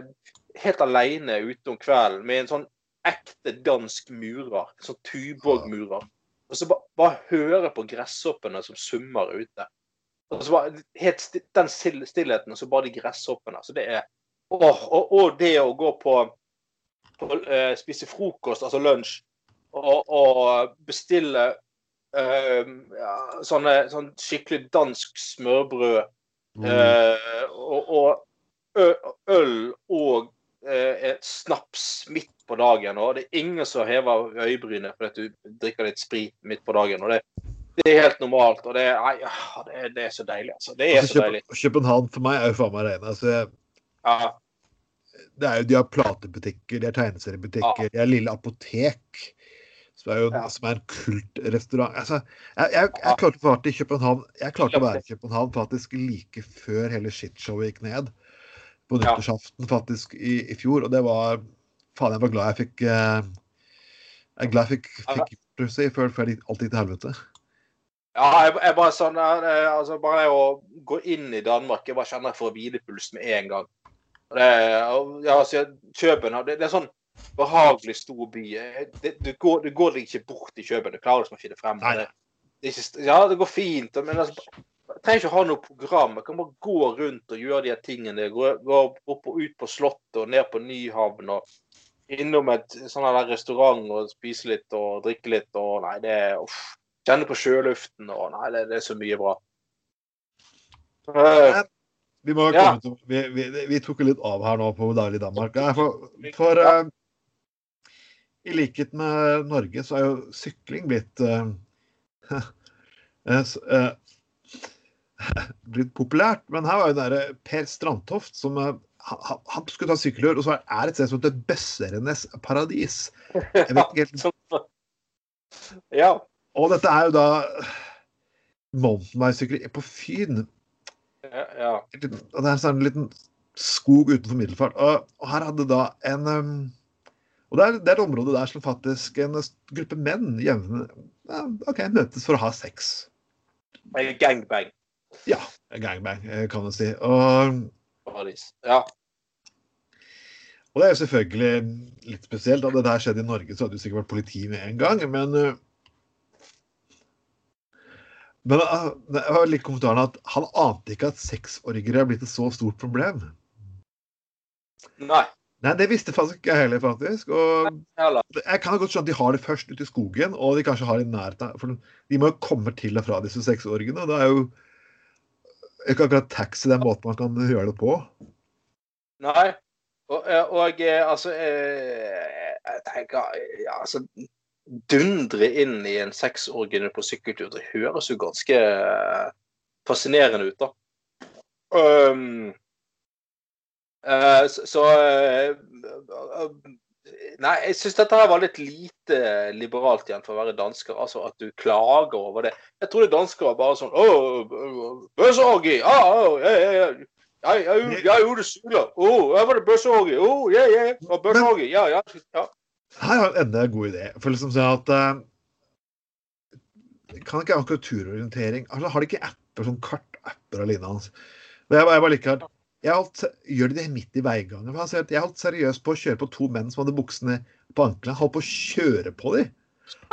helt alene ute om kvelden med en sånn ekte dansk murer, en sånn Tuborg-murer, og så ba, bare høre på gresshoppene som summer ute. Og så var helt sti- Den stillheten, og så bare de gresshoppene. Så det er åh, og, og det å gå på, på uh, Spise frokost, altså lunsj, og, og bestille uh, ja, sånne, sånn skikkelig dansk smørbrød Mm. eh, og, og øl og et snaps midt på dagen. Og det er ingen som hever øyebrynet fordi du drikker litt sprit midt på dagen. og det det er helt normalt, og det nei, det det er så deilig. altså. Det er Altså, så deilig. København for meg er jo faen meg rene. Altså, Ja, det er jo, de har platebutikker, de har tegneseriebutikker, de har Lille Apotek. Som er jo Ja. som er en kultrestaurant. Altså, jeg, jeg, jeg klarte å være i København Jeg klarte å være i København faktisk like før hele shitshowet gikk ned. På Ja. nyttårsaften faktisk i, i fjor. Og det var Faen, jeg var glad jeg fikk eh, Jeg er glad jeg fikk, fikk gjort det før før alt gikk til helvete. Ja, jeg, jeg bare sånn altså Bare å gå inn i Danmark Jeg bare kjenner jeg får hvilepuls med en gang. Det, ja, altså, Kjøben det, det er sånn behagelig stor by. Det, du, går, du går deg ikke bort i Kjøben. Du klarer liksom ikke det frem. Nei. Det, ikke, ja, det går fint, men altså, jeg trenger ikke ha noe program. Jeg kan bare gå rundt og gjøre de tingene. Gå, gå opp og ut på Slottet og ned på Nyhavn og innom et sånn restaurant og spise litt og drikke litt og Nei, det uff. Kjenne på sjøluften og Nei, det, det er så mye bra. Uh, Vi, må Ja. komme til, vi, vi, vi tok litt av her nå på Daglig Danmark. Nei, For, for eh, i likhet med Norge, så er jo sykling blitt uh, eh, (laughs) eh, (laughs) blitt populært. Men her var jo der Per Strandtoft som han, han skulle ta sykkeltur, og så er det et sted som heter Bøsserenes paradis. Jeg vet ikke helt (laughs) ja. Og dette er jo da mountainbikesykler på Fyn. Ja, ja. Og det er en sånn liten skog utenfor Middelfart. Og, her hadde da en Og det er, det er et område der som faktisk en gruppe menn jevne ja, OK, møtes for å ha sex. Gangbang. Ja, gangbang, eh, kan du si. Og. Ja. og det er jo selvfølgelig litt spesielt. Hadde det der skjedd i Norge, så hadde det sikkert vært politi med en gang, men uh, men jeg det var litt kommentaren at han ante ikke at sexorgere er blitt et så stort problem. Nei. Nei, det visste faktisk ikke jeg heller, faktisk. Og jeg kan godt skjønne at de har det først ute i skogen, og de kanskje har det i nærheten. For de må jo komme til og fra disse sexorgene. og Da er jo ikke akkurat taxi den måten man kan gjøre det på. Nei. Og, eh, og eh, altså eh, Jeg tenker ja, altså Dundre inn i en sexorgine på sykkeltur, det høres jo ganske eh, fascinerende ut, da. Um, uh, så uh, uh, Nei, jeg syns dette her var litt lite liberalt igjen for å være dansker. Altså at du klager over det. Jeg trodde dansker var bare sånn Bøsseorgi! Ah, oh. Jeg, gjorde. Å, her var det bøsseorgi! Ja, ja. Her har jeg enda en god idé. For liksom sånn at eh, Kan ikke akkurat turorientering altså, Har de ikke apper, sånn kartapper og lignende? Jeg, jeg bare liker jeg holdt, Gjør de det midt i veigangen? For han sier at Jeg holdt seriøst på å kjøre på to menn som hadde buksene på anklene. Holdt på å kjøre på dem.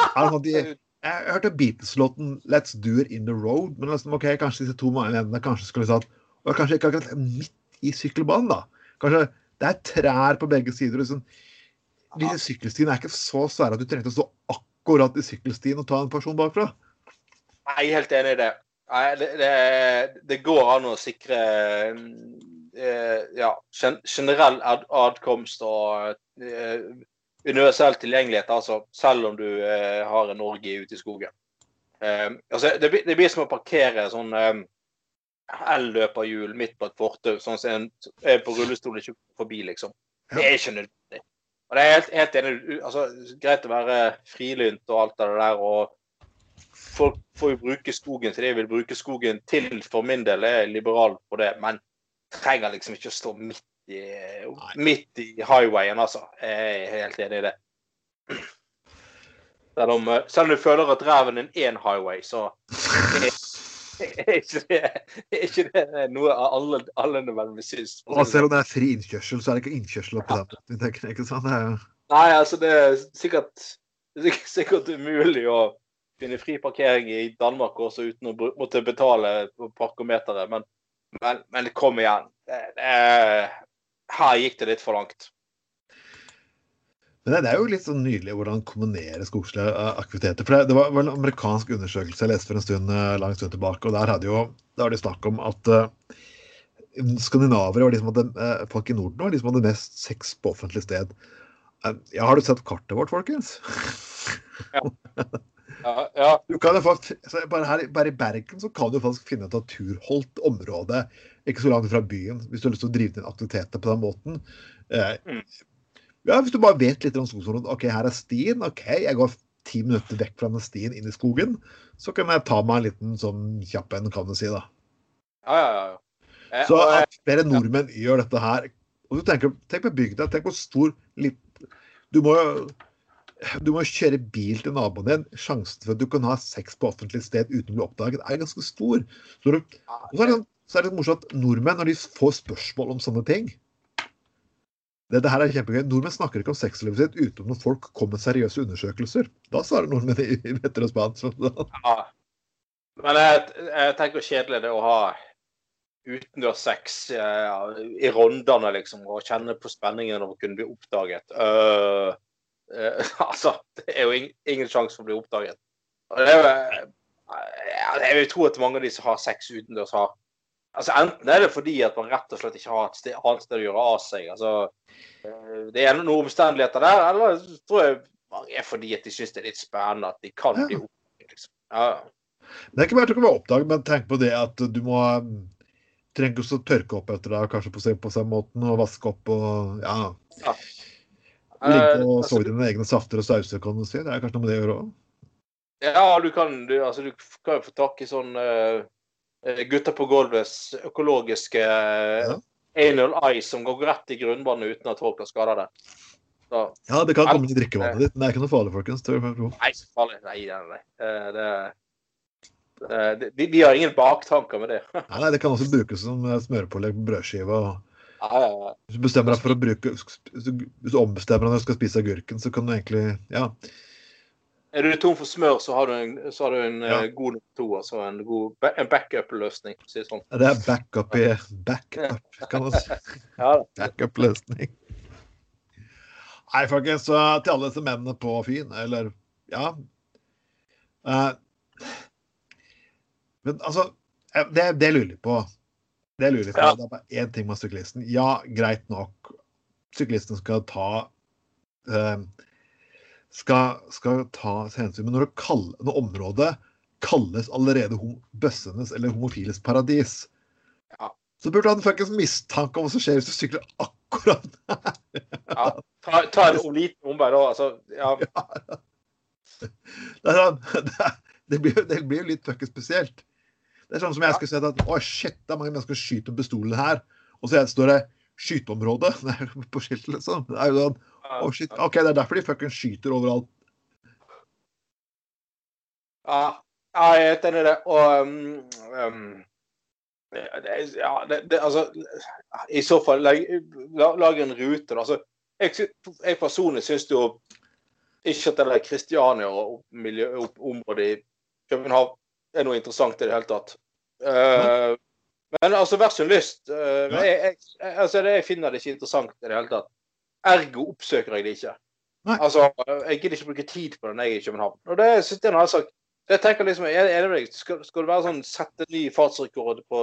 Er sånn (laughs) jeg, jeg hørte Beatles-låten 'Let's Do It In The Road', men liksom, ok, kanskje disse to mennene kanskje skulle sagt og Kanskje ikke akkurat midt i sykkelbanen, da. Kanskje det er trær på begge sider. Liksom. Disse sykkelstiene er ikke så svære at du trengte å stå akkurat i sykkelstien og ta en person bakfra. Jeg er helt enig i det. Det, det, det går an å sikre eh, ja, generell ad adkomst og eh, universell tilgjengelighet, altså, selv om du eh, har en orgie ute i skogen. Eh, altså, det, blir- som å parkere sånn eh, elløperhjul midt på et fortau, sånn som en, en på rullestol ikke forbi, liksom. Det er ikke nødvendig. Og det er helt, helt enig. Altså, greit å være frilynt og alt det der, og folk får jo bruke skogen til det de vil bruke skogen til. For min del er jeg liberal på det, men trenger liksom ikke å stå midt i, midt i highwayen, altså. Jeg er helt enig i det. Selv om, eh, selv om du føler at ræven er en highway, så (laughs) er (laughs) ikke det, er ikke det noe alle, alle nødvendigvis syns. Og selv om det er fri innkjørsel, så er det ikke innkjørsel oppi ja. den måten. Ikke sant? Det er jo Nei, altså det er sikkert, sikkert umulig å finne fri parkering i Danmark også uten å måtte betale på parkometeret. Men, men, men kom igjen. Det, det, her gikk det litt for langt. Men det, det er jo litt sånn nydelig hvordan kombinere skogslige eh, aktiviteter. For det, det var, var en amerikansk undersøkelse jeg leste for en stund, eh, lang stund tilbake, og der hadde jo var det snakk om at uh, skandinavere var de som hadde, uh, folk i Norden var de som hadde mest sex på offentlig sted. Uh, ja, har du sett kartet vårt, folkens? Ja, (laughs) ja. Du kan jo faktisk, bare, her, bare i Bergen så kan du faktisk finne et naturholdt område ikke så langt fra byen, hvis du har lyst til å drive din aktiviteter på den måten. Eh, Mm. Ja, Hvis du bare vet litt om skogsområdet. OK, her er stien. OK, jeg går ti minutter vekk fra den stien inn i skogen. Så kan jeg ta meg en liten sånn kjapp en, kan du si. da. ja, ja, ja. Eh, Så og, eh, at flere nordmenn gjør dette her og du tenker, Tenk på bygda. Tenk hvor stor litt, Du må jo Du må kjøre bil til naboen din. Sjansen for at du kan ha sex på offentlig sted uten å bli oppdaget, er ganske stor. Så, du, og så, er det, litt så er det morsomt at nordmenn, når de får spørsmål om sånne ting Dette her er kjempegøy. Nordmenn snakker ikke om sexlivet sitt uten når folk kommer med seriøse undersøkelser. Da svarer nordmenn i i vetter og span. Ja. Men jeg, jeg tenker kjedelig det å ha utendørssex eh, i rondene, liksom, og kjenne på spenningen av å kunne bli oppdaget. Uh, uh, (laughs) altså, det er jo ing- ingen sjanse for å bli oppdaget. Og det er jo ja, Jeg vil tro at mange av de som har sex utendørs, har Altså, Enten er det fordi at man rett og slett ikke har et sted, annet sted å gjøre av seg. altså eh, Det er noen omstendigheter der, eller tror jeg mange er fordi at de syns det er litt spennende at de kan bli Ja. oppdaget. Liksom. Ja. Det er ikke bare å være oppdaget, men tenk på det at du må trenger ikke også tørke opp etter deg, kanskje på, på samme måten, og vaske opp og ja. Ja. Ligge Eh, og altså, sove dine egne safter og sauser, kan du si. Det er kanskje noe med det å gjøre òg. Ja, du kan, du, altså, du kan jo få tak i sånn eh, eh, Gutter på gulvets økologiske Ja. anal eye som går rett i grunnvannet uten at folk har skada det. Så, Ja, det kan komme til drikkevannet ditt, men det er ikke noe farlig, folkens. Nei, så farlig. Nei, nei, nei. Eh, det, eh, det, de, de har ingen baktanker med det. (laughs) Nei, nei, det kan også brukes som smørpålegg på brødskiva. Ja, ja, ja. Hvis du bestemmer deg for å bruke hvis du ombestemmer deg når du skal spise agurken, så kan du egentlig Ja. Er du tom for smør, så har du en, så har du en eh, Ja. god nummer to. Altså en, en backup-løsning. si det sånn. Det er backup i backup, kan man si. (laughs) ja, backup løsning. Nei, folkens, så til alle disse mennene på Fyn, eller ja uh, Men altså, eh, det, det lurer jeg på. Det lurer jeg på. Ja. Det er bare én ting med syklisten. Ja, greit nok. Syklisten skal ta eh, skal, skal tas hensyn. Men når, det kall, når området kalles allerede hom bøssenes eller homofiles paradis, Ja. så burde du ha en fuckings mistanke om hva som skjer hvis du sykler akkurat Ja. Ta, ta en liten omvei, da. Altså, (laughs) ja. Det, er sånn, det, det, blir, jo- det blir litt fuckings spesielt. Det er sånn som jeg skulle sett at å shit, det er mange mennesker som skyter med pistolen her. Og så står det 'skyteområde' (laughs) på skiltet, liksom. Det er jo sånn, å shit, OK, det er derfor de fuckings skyter overalt. Ja, ja, jeg er helt enig i det. Og um, um, det, det- ja, det, det, altså I så fall, lag, lag en rute. da. Altså, jeg, jeg personlig syns jo ikke at det der Kristiania og miljøområdet området i København er noe interessant i det hele tatt. Uh, men altså, vær så lyst. Uh, jeg, jeg, altså, jeg finner det ikke interessant i det hele tatt. Ergo oppsøker jeg det ikke. Nei. Altså, Jeg gidder ikke bruke tid på det når jeg er i København. Og det synes jeg har sagt. Jeg tenker liksom, er, er med deg, Skal, skal det være sånn sette ny fartsrekord på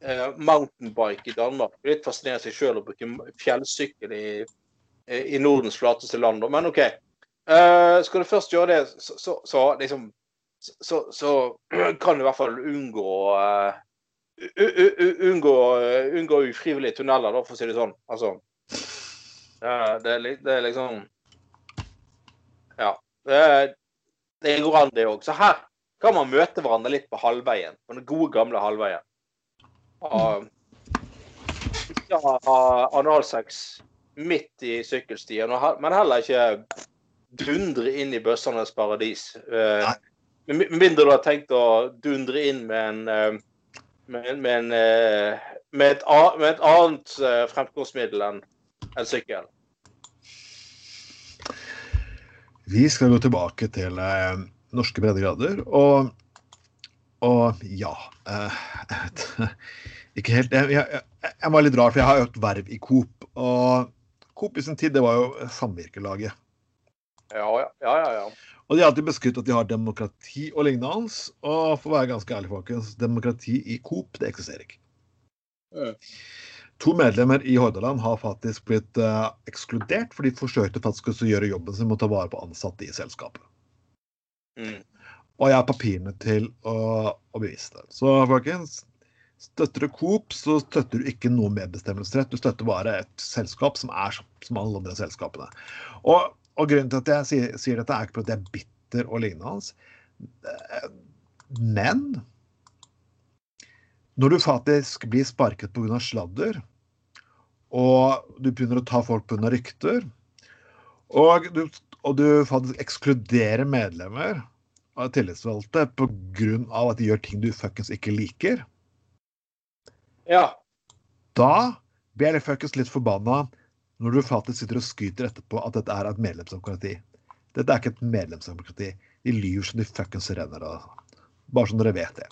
eh, mountainbike i Danmark? Det er Litt fascinerende seg sjøl å bruke fjellsykkel i, i Nordens flateste land. Men OK. Uh, skal du først gjøre det, så, så, så liksom så, så (clears throat) kan du i hvert fall unngå uh, unngå, uh, unngå ufrivillige tunneler, da, for å si det sånn. Altså eh, det, er, det er liksom Ja. Det, det går an, det òg. Så her kan man møte hverandre litt på halvveien. På den gode, gamle halvveien. Og ikke ha ha analsex midt i sykkelstien, men heller ikke dundre inn i bøssenes paradis. Eh, Med mindre du har tenkt å dundre inn med en eh, med, med, en, eh, med, et, med et annet fremkomstmiddel enn en sykkel. Vi skal gå tilbake til eh, norske breddegrader, og, og ja eh, (laughs) Ikke helt jeg, jeg, jeg var litt rar, for jeg har jo et verv i Coop. Og Coop i sin tid, det var jo samvirkelaget. Ja, ja, ja. ja, ja. Og de har alltid beskrevet at de har demokrati og lignende. Og for å være ganske ærlig, folkens, demokrati i Coop, det eksisterer ikke. Mm. To medlemmer i Hordaland har faktisk blitt uh, ekskludert, for de forsøkte faktisk å gjøre jobben sin med å ta vare på ansatte i selskapet. Mm. Og jeg har papirene til å, å bevise det. Så folkens, støtter du Coop, så støtter du ikke noe medbestemmelsesrett. Du støtter bare et selskap som er som, alle andre selskapene. Og, og grunnen til at jeg sier, sier dette, er ikke fordi jeg er bitter og lignende. hans, Men når du faktisk blir sparket pga. sladder, og du begynner å ta folk pga. rykter, og, du, og du faktisk ekskluderer medlemmer av tillitsvalgte pga. at de gjør ting du fuckings ikke liker, Ja. da blir jeg fuckings litt forbanna når du faktisk sitter og skryter etterpå at dette er et medlemsdemokrati. Dette er ikke et medlemsdemokrati. De lyver som de fuckings renner. av. Bare så dere vet det.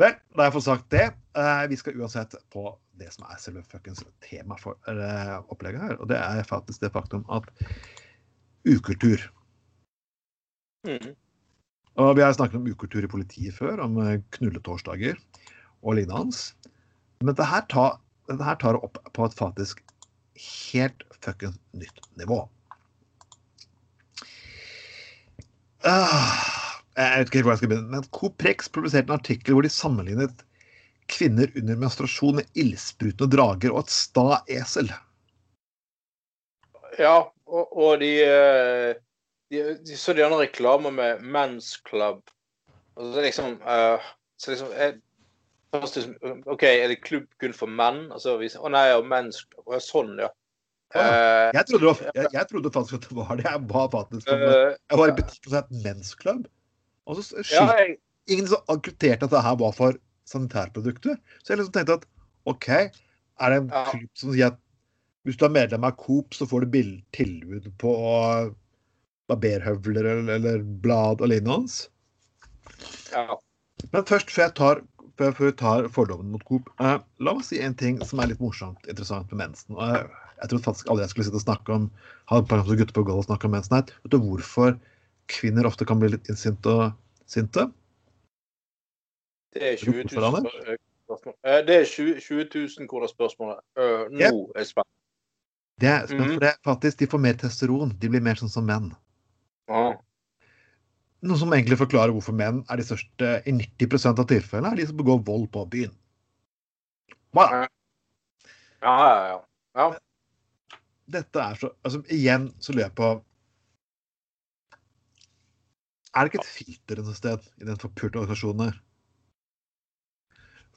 Vel, da har jeg fått sagt det. Eh, vi skal uansett på det som er selve fuckings tema for eh, opplegget her. Og det er faktisk det faktum at ukultur Mm. Og vi har snakket om ukultur i politiet før, om eh, knulletorsdager og lignende. Men dette her tar, dette her tar opp på et faktisk helt fuckings nytt nivå. Ah, jeg vet ikke helt hvor jeg skal begynne, men Coprex publiserte en artikkel hvor de sammenlignet kvinner under menstruasjon med ildsprutende drager og et sta esel. Ja, og, og de, eh, de, de så de andre reklamer med Men's Club. Og så liksom, uh, så liksom jeg, først liksom, OK, er det klubb kun for menn? Og så viser Å nei, og Men's Club. Og sånn, ja. Eh, Jeg trodde, jeg, jeg trodde faktisk at det var det. Jeg var faktisk eh, Jeg var i butikken og sa het Men's Club. Og så ja, jeg, ingen som akkuterte at det her var for sanitærprodukter. Så jeg liksom tenkte at OK, er det en Ja. klubb som sier at hvis du er medlem av Coop, så får du tilbud på barberhøvler eller, eller blad og lignende? ja. Men først, før jeg tar, før før tar fordommene mot Coop, eh, la meg si en ting som er litt morsomt interessant med mensen. Og jeg, jeg trodde faktisk aldri jeg skulle sitte og snakke om ha et par gutter på gulvet og snakke om mensen her. Vet du hvorfor kvinner ofte kan bli litt innsinte og sinte? Det er 20 000 Anne? spørsmål. Eh, Det er 20, 20 000 kroner spørsmålet. Uh, nå er jeg spent. Det er, spent, mm. for det, faktisk, De får mer testosteron. De blir mer sånn som menn. Ah. Noe som egentlig forklarer hvorfor menn er de største i 90% av tilfellene er de som begår vold på byen. Ja, ja, ja. ja. Dette er så altså Igjen så lurer jeg på Er det ikke et filter et sted i den forpulte organisasjonen her?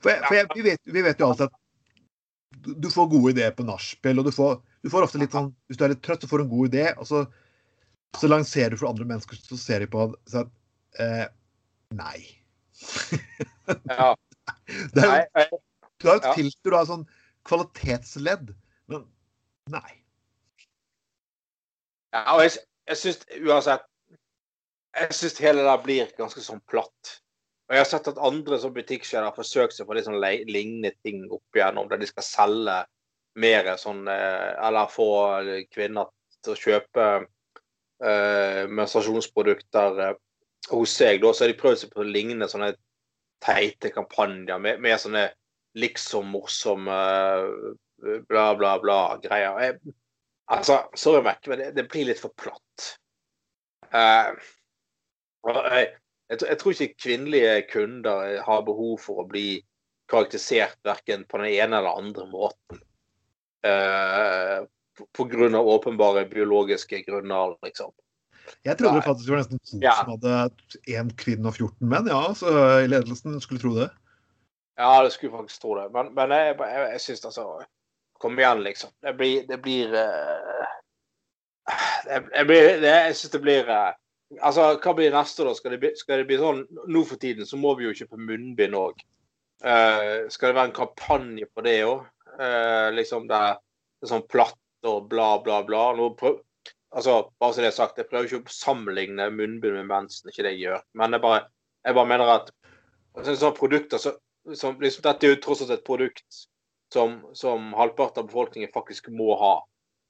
For, jeg, for jeg, vi, vet, vi vet jo alltid at du, får gode ideer på nachspiel, og du får, du får ofte litt sånn Hvis du er litt trøtt, så får du en god idé, og så, så lanserer du for andre mennesker, så ser de på så at eh, Nei. ja. (laughs) Det er, du har et ja. filter, du har sånn kvalitetsledd. Men nei. ja, og jeg, jeg syns uansett Jeg syns hele det blir ganske sånn platt. Og jeg har sett at andre som butikkjeder har forsøkt seg på litt sånn lignende ting opp igjennom, der de skal selge mer sånn eh, Eller få kvinner til å kjøpe uh, menstruasjonsprodukter uh, hos seg. Da så har de prøvd seg på lignende sånne teite kampanjer med, med sånne liksom morsomme uh, bla, bla, bla greier. Jeg, altså, sorry, Mac, men det, det blir litt for platt. Og jeg, jeg, tror- jeg tror ikke kvinnelige kunder har behov for å bli karakterisert verken på den ene eller andre måten. Eh, på- grunn av åpenbare biologiske grunner, liksom. Jeg trodde Nei. det faktisk var nesten to Ja. som hadde én kvinne og 14 menn. Ja, så i ledelsen skulle tro det. Ja, det skulle faktisk tro det. Men, men jeg, jeg, jeg syns altså Kom igjen, liksom. Det blir Det blir eh, det, det blir, det, Jeg syns det blir eh, Altså, hva blir neste, da? Skal det, bli, skal det bli sånn Nå for tiden så må vi jo kjøpe munnbind òg. skal det være en kampanje på det òg? liksom det er, det er sånn platt og bla, bla, bla. Nå prøv, altså, bare så det er sagt, jeg prøver ikke å sammenligne munnbind med mensen, ikke det jeg gjør. Men jeg bare, jeg bare mener at altså, sånne produkter så, som, liksom, Dette er jo tross alt et produkt som, som halvparten av befolkningen faktisk må ha.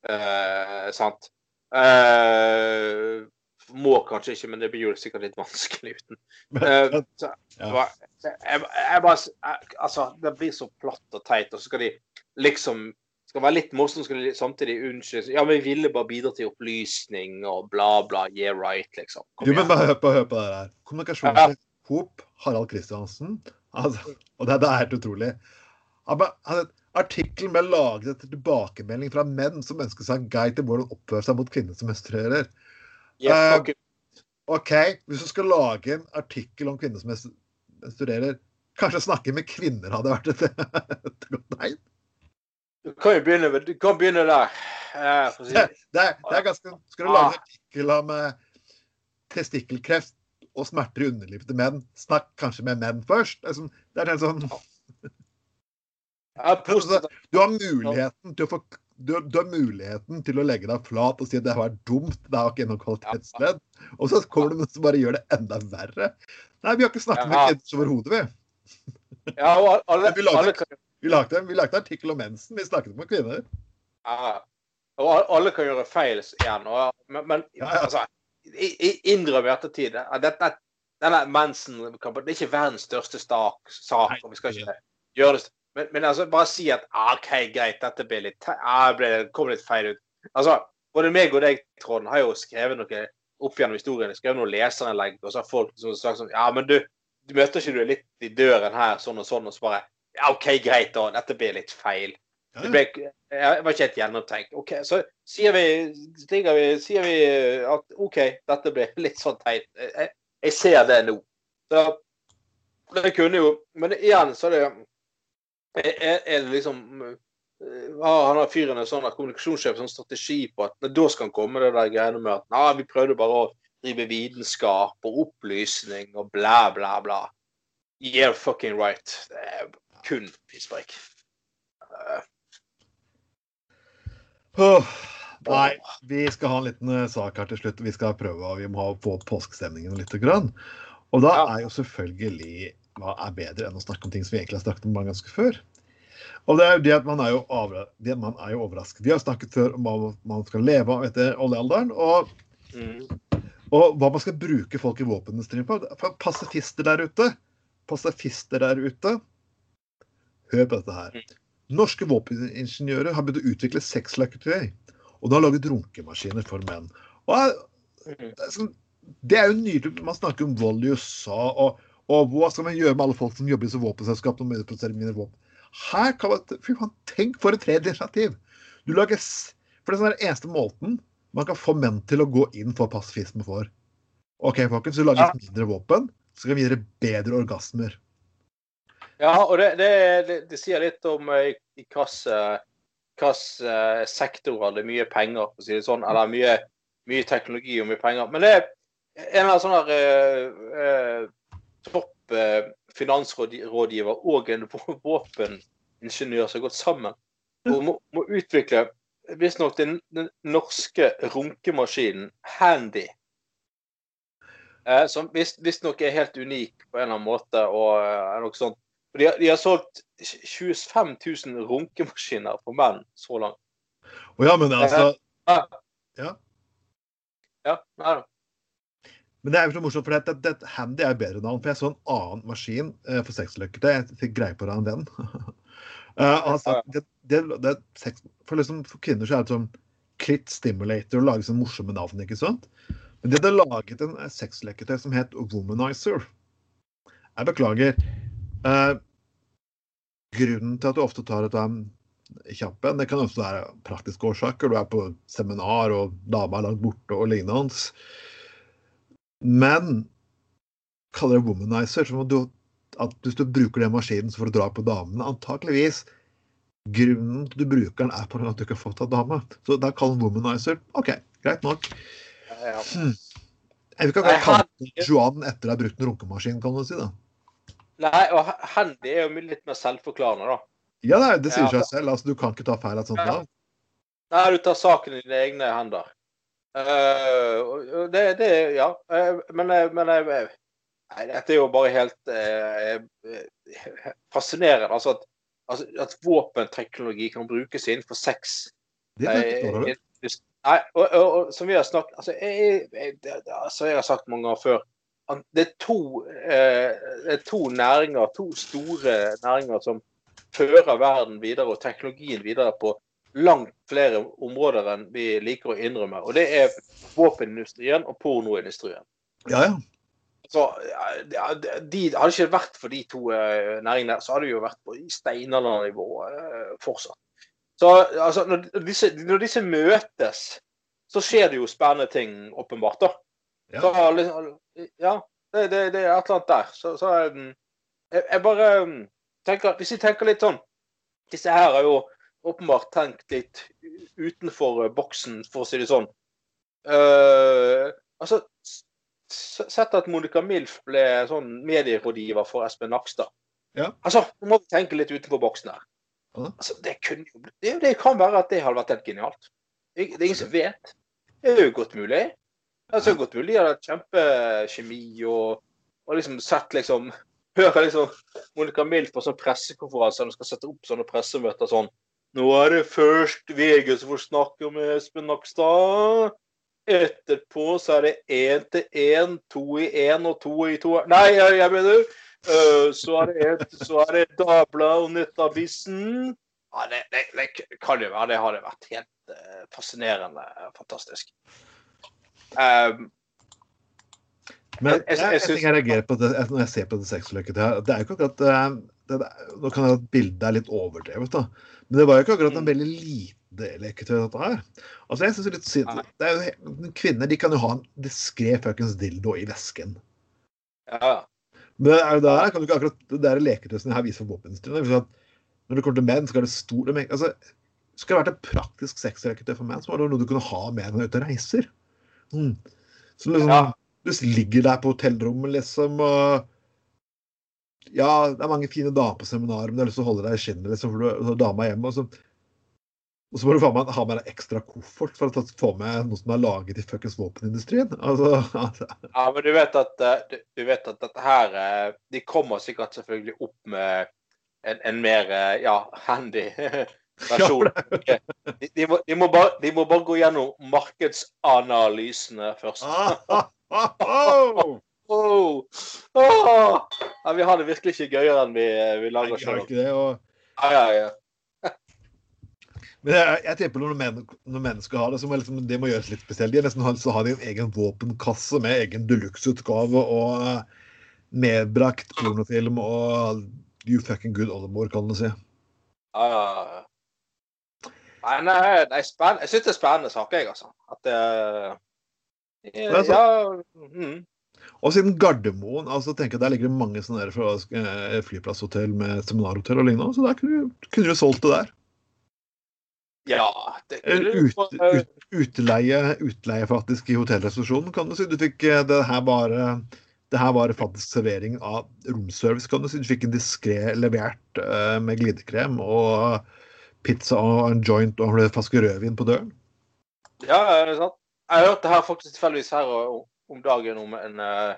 Uh, sant? Eh, må kanskje ikke, men det blir jo sikkert litt vanskelig uten. (laughs) Uh, så, Ja. jeg, jeg bare jeg, Altså, det blir så platt og teit, og så skal de liksom skal være litt morsomt, skal de samtidig unnskylde Ja, men vi ville bare bidra til opplysning og bla, bla. Yeah, right, liksom. Kom Jo, men bare hør på, hør på det her. Kommunikasjonssjef Coop, Harald Kristiansen. Altså, og det, det er helt utrolig. Ba- Artikkelen ble laget etter tilbakemelding fra menn som ønsker seg en guide til hvordan oppføre seg mot kvinner som menstruerer. Yeah, uh. OK, hvis du skal lage en artikkel om kvinner som studerer kanskje snakke med kvinner hadde vært et, (laughs) et godt tegn? Du kan jo begynne, du kan begynne der. Eh, si. Det, det, er, det er ganske Skal du lage en artikkel om eh, testikkelkreft og smerter i underlivet til menn, snakk kanskje med menn først. Det er, sånn, det er en sånn Du har muligheten til å få du, du har muligheten til å legge deg flat og si at det var dumt, det har ikke noe kvalitetsledd. Og så kommer det noen som bare gjør det enda verre. Nei, vi har ikke snakket med Ja. kids overhodet, vi. Ja, og alle, Vi lagde, alle Vi lagde, vi lagde artikkel om mensen, vi snakket med kvinner. ja, og alle kan gjøre feil igjen. Og, men men Ja, ja. altså, innrøm i ettertid denne mensen Det er ikke verdens største sak, sak og vi skal ikke gjøre det men, men altså, bare si at ah, OK, greit, dette ble litt ah, ble, det kom litt feil ut. Altså, både meg og deg, Trond, har jo skrevet noe opp gjennom historien. Skrevet noen leserinnlegg, og så har folk som sagt sånn Ja, men du, du møter ikke du litt i døren her, sånn og sånn, og så bare Ja, OK, greit, da. Dette ble litt feil. Det ble, jeg var ikke helt gjennomtenkt. OK, så sier vi, vi, sier vi at OK, dette ble (laughs) litt sånn teit. Jeg, jeg ser det nå. Så det kunne jo Men igjen så er det er, er det liksom eh, har han der fyren en sånn kommunikasjonssjef sånn strategi på at da skal han komme det der greiene med at nei, vi prøvde bare å drive vitenskap og opplysning og bla, bla, bla. Yeah, fucking right. Det er kun pisspreik. Uh. Oh, nei, vi skal ha en liten eh, sak her til slutt. Vi skal prøve, vi må få få påskestemningen litt. Grann. Og da er jo selvfølgelig hva er bedre enn å snakke om ting som vi egentlig har snakket om mange ganske før. Og det er jo det at man er jo, avra, det man er jo overrasket. Vi har snakket før om hva man skal leve av etter oljealderen, og, mm. og hva man skal bruke folk i våpenindustrien på. Pasifister der ute, pasifister der ute, hør på dette her. Norske våpeningeniører har begynt å utvikle sexleketøy, og de har laget runkemaskiner for menn. Og Mm. det sånn- det er jo nydelig. Man snakker om vold i USA, og, og hva skal man gjøre med alle folk som jobber i våpenselskap og må produsere mine våpen? Her kan man, fy faen, Tenk for et tredje initiativ! Du lager, for det er sånn den eneste måten man kan få menn til å gå inn for pasifisme for. OK, folkens, du lager ja. mindre våpen, så kan vi gi dere bedre orgasmer. Ja, og det, det, det, det sier litt om i, i hvilke sektorer det er mye penger, for å si det sånn. Eller mye, mye teknologi og mye penger. Men det er en av sånne uh, eh, topp eh, finansrådgiver og en våpeningeniør som har gått sammen og må, må utvikle visstnok den, den norske runkemaskinen Handy. Eh, som visst- visstnok er helt unik på en eller annen måte. og eh, noe sånt. De har, de har solgt 25 000 runkemaskiner for menn så langt. Og ja, men altså Ja, nei da. Men det er jo så morsomt, for det, det, Handy er jo bedre navn. For jeg så en annen maskin uh, for sexleketøy. Jeg fikk greie på det av en venn. (laughs) Eh, han det, det, det, sex, for, liksom, for kvinner så er det sånn klitt stimulator og lage sånne morsomme navn, ikke sant? Men de hadde laget en eh, sexleketøy som het Womanizer. Jeg beklager. Uh, grunnen til at du ofte tar et um, kjapp en, det kan også være praktiske årsaker. Du er på seminar, og dama er langt borte og lignende. Men kaller det womanizer, som du at hvis du bruker den maskinen, får du dra på damene. Antakeligvis grunnen til du bruker den, er på at du ikke har fått av dame. Så da kaller den womanizer. OK, greit nok. Ja, ja. Jeg vil ikke akkurat kalle den Juan etter å ha brukt en runkemaskin, kan du si. da. Nei, og Handy er jo litt mer selvforklarende, da. Ja, det, det sier Ja. seg selv. altså Du kan ikke ta feil av et sånt navn. Nei, du tar saken i dine egne hender. Og det, det Ja. Uh, men, eh, men uh, Nei, dette er jo bare helt fascinerende. Altså at, altså at våpenteknologi kan brukes innenfor sex. Det eh, Nei, og, og, og som vi har snakket altså jeg, jeg, altså jeg har sagt mange ganger før det er to, eh, det er to næringer, to store næringer som fører verden videre og teknologien videre på langt flere områder enn vi liker å innrømme. Og det er våpenindustrien og pornoindustrien. Ja, ja. Så ja, de, de, Hadde ikke vært for de to eh, næringene, så hadde vi jo vært på steinaldernivå eh, fortsatt. Så altså, når disse, når disse møtes, så skjer det jo spennende ting, åpenbart. da. Ja. Så, ja, det, det, det er et eller annet der. Så, så um, jeg, jeg bare um, tenker Hvis vi tenker litt sånn Disse her er jo åpenbart tenkt litt utenfor eh, boksen, for å si det sånn. Uh, altså, sett at Monica Milf ble sånn medierådgiver for Espen Nakstad. Ja. Altså, nå må vi tenke litt utenfor boksen her. Ja. Altså, det, kunne det, det kan være at det hadde vært helt genialt. Det, det er ingen som vet. Det er jo godt mulig. Det er godt mulig de hadde hatt kjempekjemi og, og liksom sett liksom (laughs) Hører liksom Monica Milf på sånn pressekonferanse når hun skal sette opp sånne pressemøter sånn Nå er det først VG som får snakke om Espen Nakstad. Etterpå så er det én til én, to i én og to i to Nei, jeg, jeg mener øh, Så er det et, så er det Dagbladet og Nettavisen. Ja, det, det, det kan jo være. Det har vært helt eh, fascinerende. Fantastisk. Um, Men Jeg- jeg- jeg, jeg jeg, jeg reagerer på det når jeg ser på det sexløket her. Det er jo ikke akkurat eh, det, det, Nå kan jeg at bildet er litt overdrevet, da. Men det var jo ikke akkurat en Mm. veldig lite leketøy, dette her. Altså, jeg synes litt synd det er jo, Kvinner de kan jo ha en diskré fuckings dildo i vesken. ja. Men det er jo der kan du ikke akkurat det der leketøyet her viser for våpenindustrien. det er Når det kommer til menn, er det stor det altså, Skulle det vært et praktisk sexleketøy for menn, så var det noe du kunne ha med når du er ute og reiser. Mm. Så liksom, Ja. Du ligger der på hotellrommet, liksom, og Ja, det er mange fine damer på seminar, men du har lyst til å holde deg i skinnet, liksom, for du har dama hjemme. Og så, og så må du meg ha med deg ekstra koffert for å få med noe som er laget i fuckings våpenindustrien. Altså, altså Ja, men du vet at, eh, du, vet at dette her eh, De kommer sikkert selvfølgelig opp med en, en mer eh, ja, handy (laughs) versjon. De, de, må, de, må bare, de må bare gå gjennom markedsanalysene først. ah, ah, ah, ah. Oh, oh. Ja, vi har det virkelig ikke gøyere enn vi, vi Nei, lager sjøl. Og, Ja, ja, ja. men jeg, jeg tipper når men, når mennesker har det, så må liksom, det må gjøres litt spesielt. De nesten ha, så har de en egen våpenkasse med egen deluxe-utgave og eh, medbrakt pornofilm og you fucking good oldemor, kan du si. ja, ja, ja. Nei, nei, nei jeg syns det er spennende saker, jeg, altså. At det er Ja, mm. Og siden Gardermoen, altså tenker jeg der ligger det mange sånne der fra eh, flyplasshotell med seminarhotell og lignende, så der kunne du, kunne du solgt det der. ja det kunne ut, du- ut, utleie, utleie faktisk i hotellresepsjonen, kan du si. Du fikk eh, det her bare det her var faktisk servering av romservice, kan du si. Du fikk en diskré levert uh, med glidekrem og pizza og en joint og en flaske rødvin på døren. Ja, det er sant? Jeg hørte her faktisk tilfeldigvis her om dagen om en eh,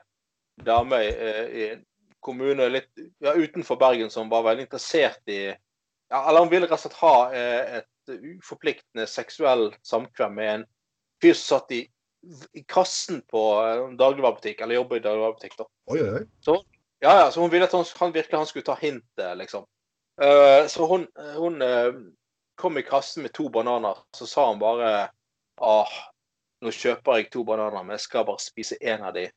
dame i, eh, i en kommune litt ja, utenfor Bergen som var veldig interessert i ja, Eller hun ville rett og slett ha eh, et uforpliktende seksuell samkvem med en fyr som satt i, i kassen på eh, en dagligvarebutikk, eller jobber i dagligvarebutikk. da. Oi, oi, oi. Ja, ja, så hun ville at han, han virkelig han skulle ta hintet, liksom. Uh, så hun, hun uh, kom i kassen med to bananer, så sa han bare ah, nå kjøper jeg to bananer, men jeg skal bare spise én av de.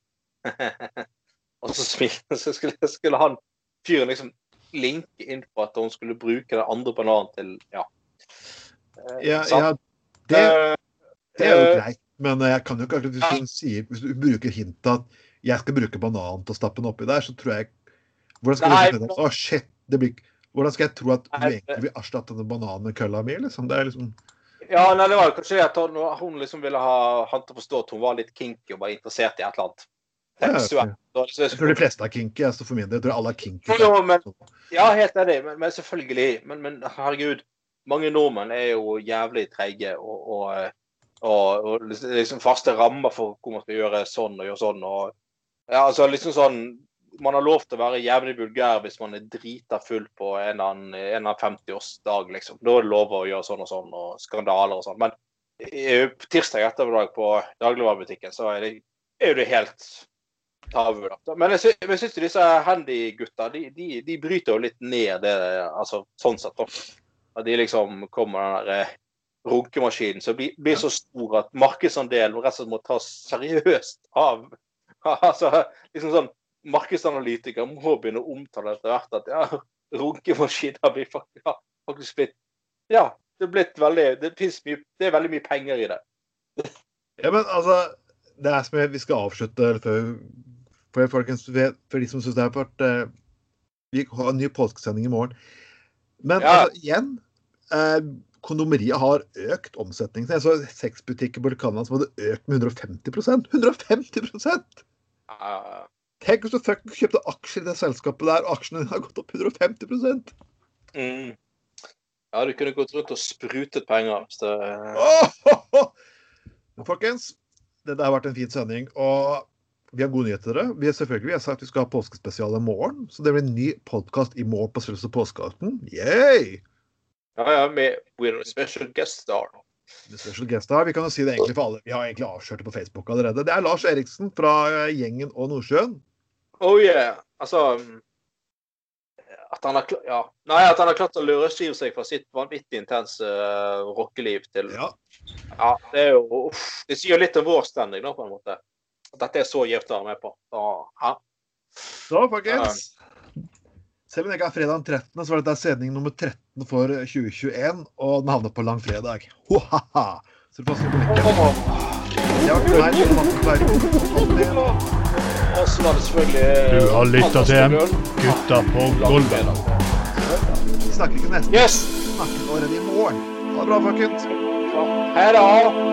(laughs) og så, (laughs) så skulle, skulle han fyren liksom linke inn på at hun skulle bruke den andre bananen til ja. Eh, Ja, ja, det, Eh, det er jo eh, greit, men jeg kan jo ikke akkurat hvis du, sier, hvis du bruker hintet at jeg skal bruke bananen til å stappe den oppi der, så tror jeg Hvordan skal Nei, du oh, shit, det blir Hvordan skal jeg tro at du egentlig vil erstatte denne bananen med kølla mi? Liksom? Det er liksom Ja, nei, det var kanskje det at hun, hun liksom ville ha han til å forstå at hun var litt kinky og var interessert i et eller annet. Ja, ok. Seksuelt. Så- så- Jeg tror de fleste er kinky. Altså for min del jeg tror alle er kinky. Jo, men- Ja, helt enig, men, men selvfølgelig. Men, men herregud, mange nordmenn er jo jævlig treige og, og, og, og liksom faste rammer for hvor man skal gjøre sånn og gjøre sånn. Og, ja, altså liksom sånn Man har lov til å være jævlig vulgær hvis man er drita full på en eller annen, en 50-årsdag, liksom. Da er det lov å gjøre sånn og sånn, og skandaler og sånn. Men på tirsdag ettermiddag på dagligvarebutikken, så er det, er det helt tabu. Da. Men jeg, sy syns disse handy-gutta de, de, de bryter jo litt ned det, altså sånn sett. da. At de liksom kommer den der eh, runkemaskinen som blir, blir så stor at markedsandelen rett og slett må tas seriøst av. (laughs) altså, liksom sånn Markedsanalytikere må begynne å omtale etter hvert at ja, runkemaskiner blir faktisk, ja, faktisk blitt Ja, det er blitt veldig det, mye, det er veldig mye penger i det. Ja, men altså Det er som jeg, vi skal avslutte før for, folkens, for de som syns det har vært eh, Vi har en ny påskesending i morgen. Men Ja. altså, igjen Eh, kondomeriet har økt omsetningen. Jeg så sexbutikker på Canada som hadde økt med 150% 150 Ja, Tenk hvis du fucking kjøpte aksjer i det selskapet der, og aksjene har gått opp 150 mm. ja, du kunne gått rundt og sprutet penger det Åh! Men folkens, dette har vært en fin sending. Og vi har gode nyheter til dere. Vi har selvfølgelig vi har sagt vi skal ha påskespesial i morgen. Så det blir en ny podkast i morgen på Strømsø påskeaften. Yay! Ja, ja, med a special guest star. The special guest her. Vi kan jo si det egentlig for alle. Vi har egentlig avslørt det på Facebook allerede. Det er Lars Eriksen fra eh, Gjengen og Nordsjøen. Oh yeah. Altså mm, at han har, ja. Nei, at han har klart å løsrive seg fra sitt vanvittig intense uh, rockeliv til Ja. Ja, det er jo uff, Det sier litt om vår standing, da, på en måte. At dette er så gjevt å være med på. Ja. Så folkens. Selv om det ikke er fredag den 13., så var dette sending nummer 13 for 2021, og den havner på langfredag. Ho-ha-ha! Så du passer på lykken. Jeg har vært her, Matten Berg. Og så var det selvfølgelig Du har lytta til en Gutta på gulvet. Vi snakker ikke nesten. Yes! Vi snakker allerede i morgen. Ha det bra, folkens. Hei da!